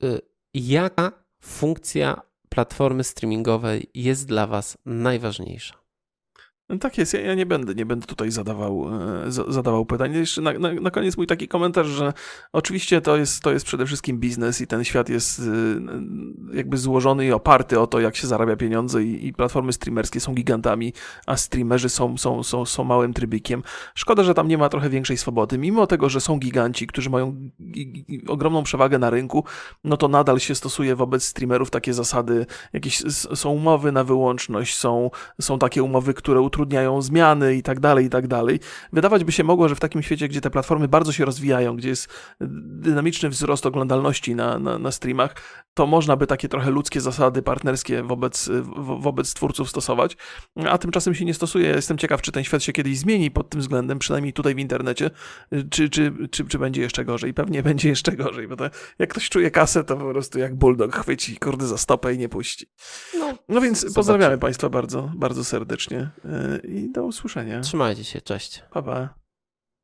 e, jaka funkcja platformy streamingowej jest dla Was najważniejsza? No tak jest, ja, ja, nie będę, nie będę tutaj zadawał, e, zadawał pytań. Jeszcze na, na, na, koniec mój taki komentarz, że oczywiście to jest, to jest przede wszystkim biznes i ten świat jest e, jakby złożony i oparty o to, jak się zarabia pieniądze i, i platformy streamerskie są gigantami, a streamerzy są, są, są, są małym trybikiem. Szkoda, że tam nie ma trochę większej swobody. Mimo tego, że są giganci, którzy mają ogromną przewagę na rynku, no to nadal się stosuje wobec streamerów takie zasady, jakieś są umowy na wyłączność, są, są takie umowy, które utrudniają utrudniają zmiany i tak dalej, i tak dalej. Wydawać by się mogło, że w takim świecie, gdzie te platformy bardzo się rozwijają, gdzie jest dynamiczny wzrost oglądalności na, na, na streamach, to można by takie trochę ludzkie zasady partnerskie wobec, wo, wobec twórców stosować, a tymczasem się nie stosuje. Jestem ciekaw, czy ten świat się kiedyś zmieni pod tym względem, przynajmniej tutaj w internecie, czy, czy, czy, czy będzie jeszcze gorzej. Pewnie (laughs) będzie jeszcze gorzej, bo to, jak ktoś czuje kasę, to po prostu jak bulldog chwyci kurde za stopę i nie puści. No, no więc zobaczmy. pozdrawiamy Państwa bardzo, bardzo serdecznie i do usłyszenia. Trzymajcie się, cześć. Pa, pa.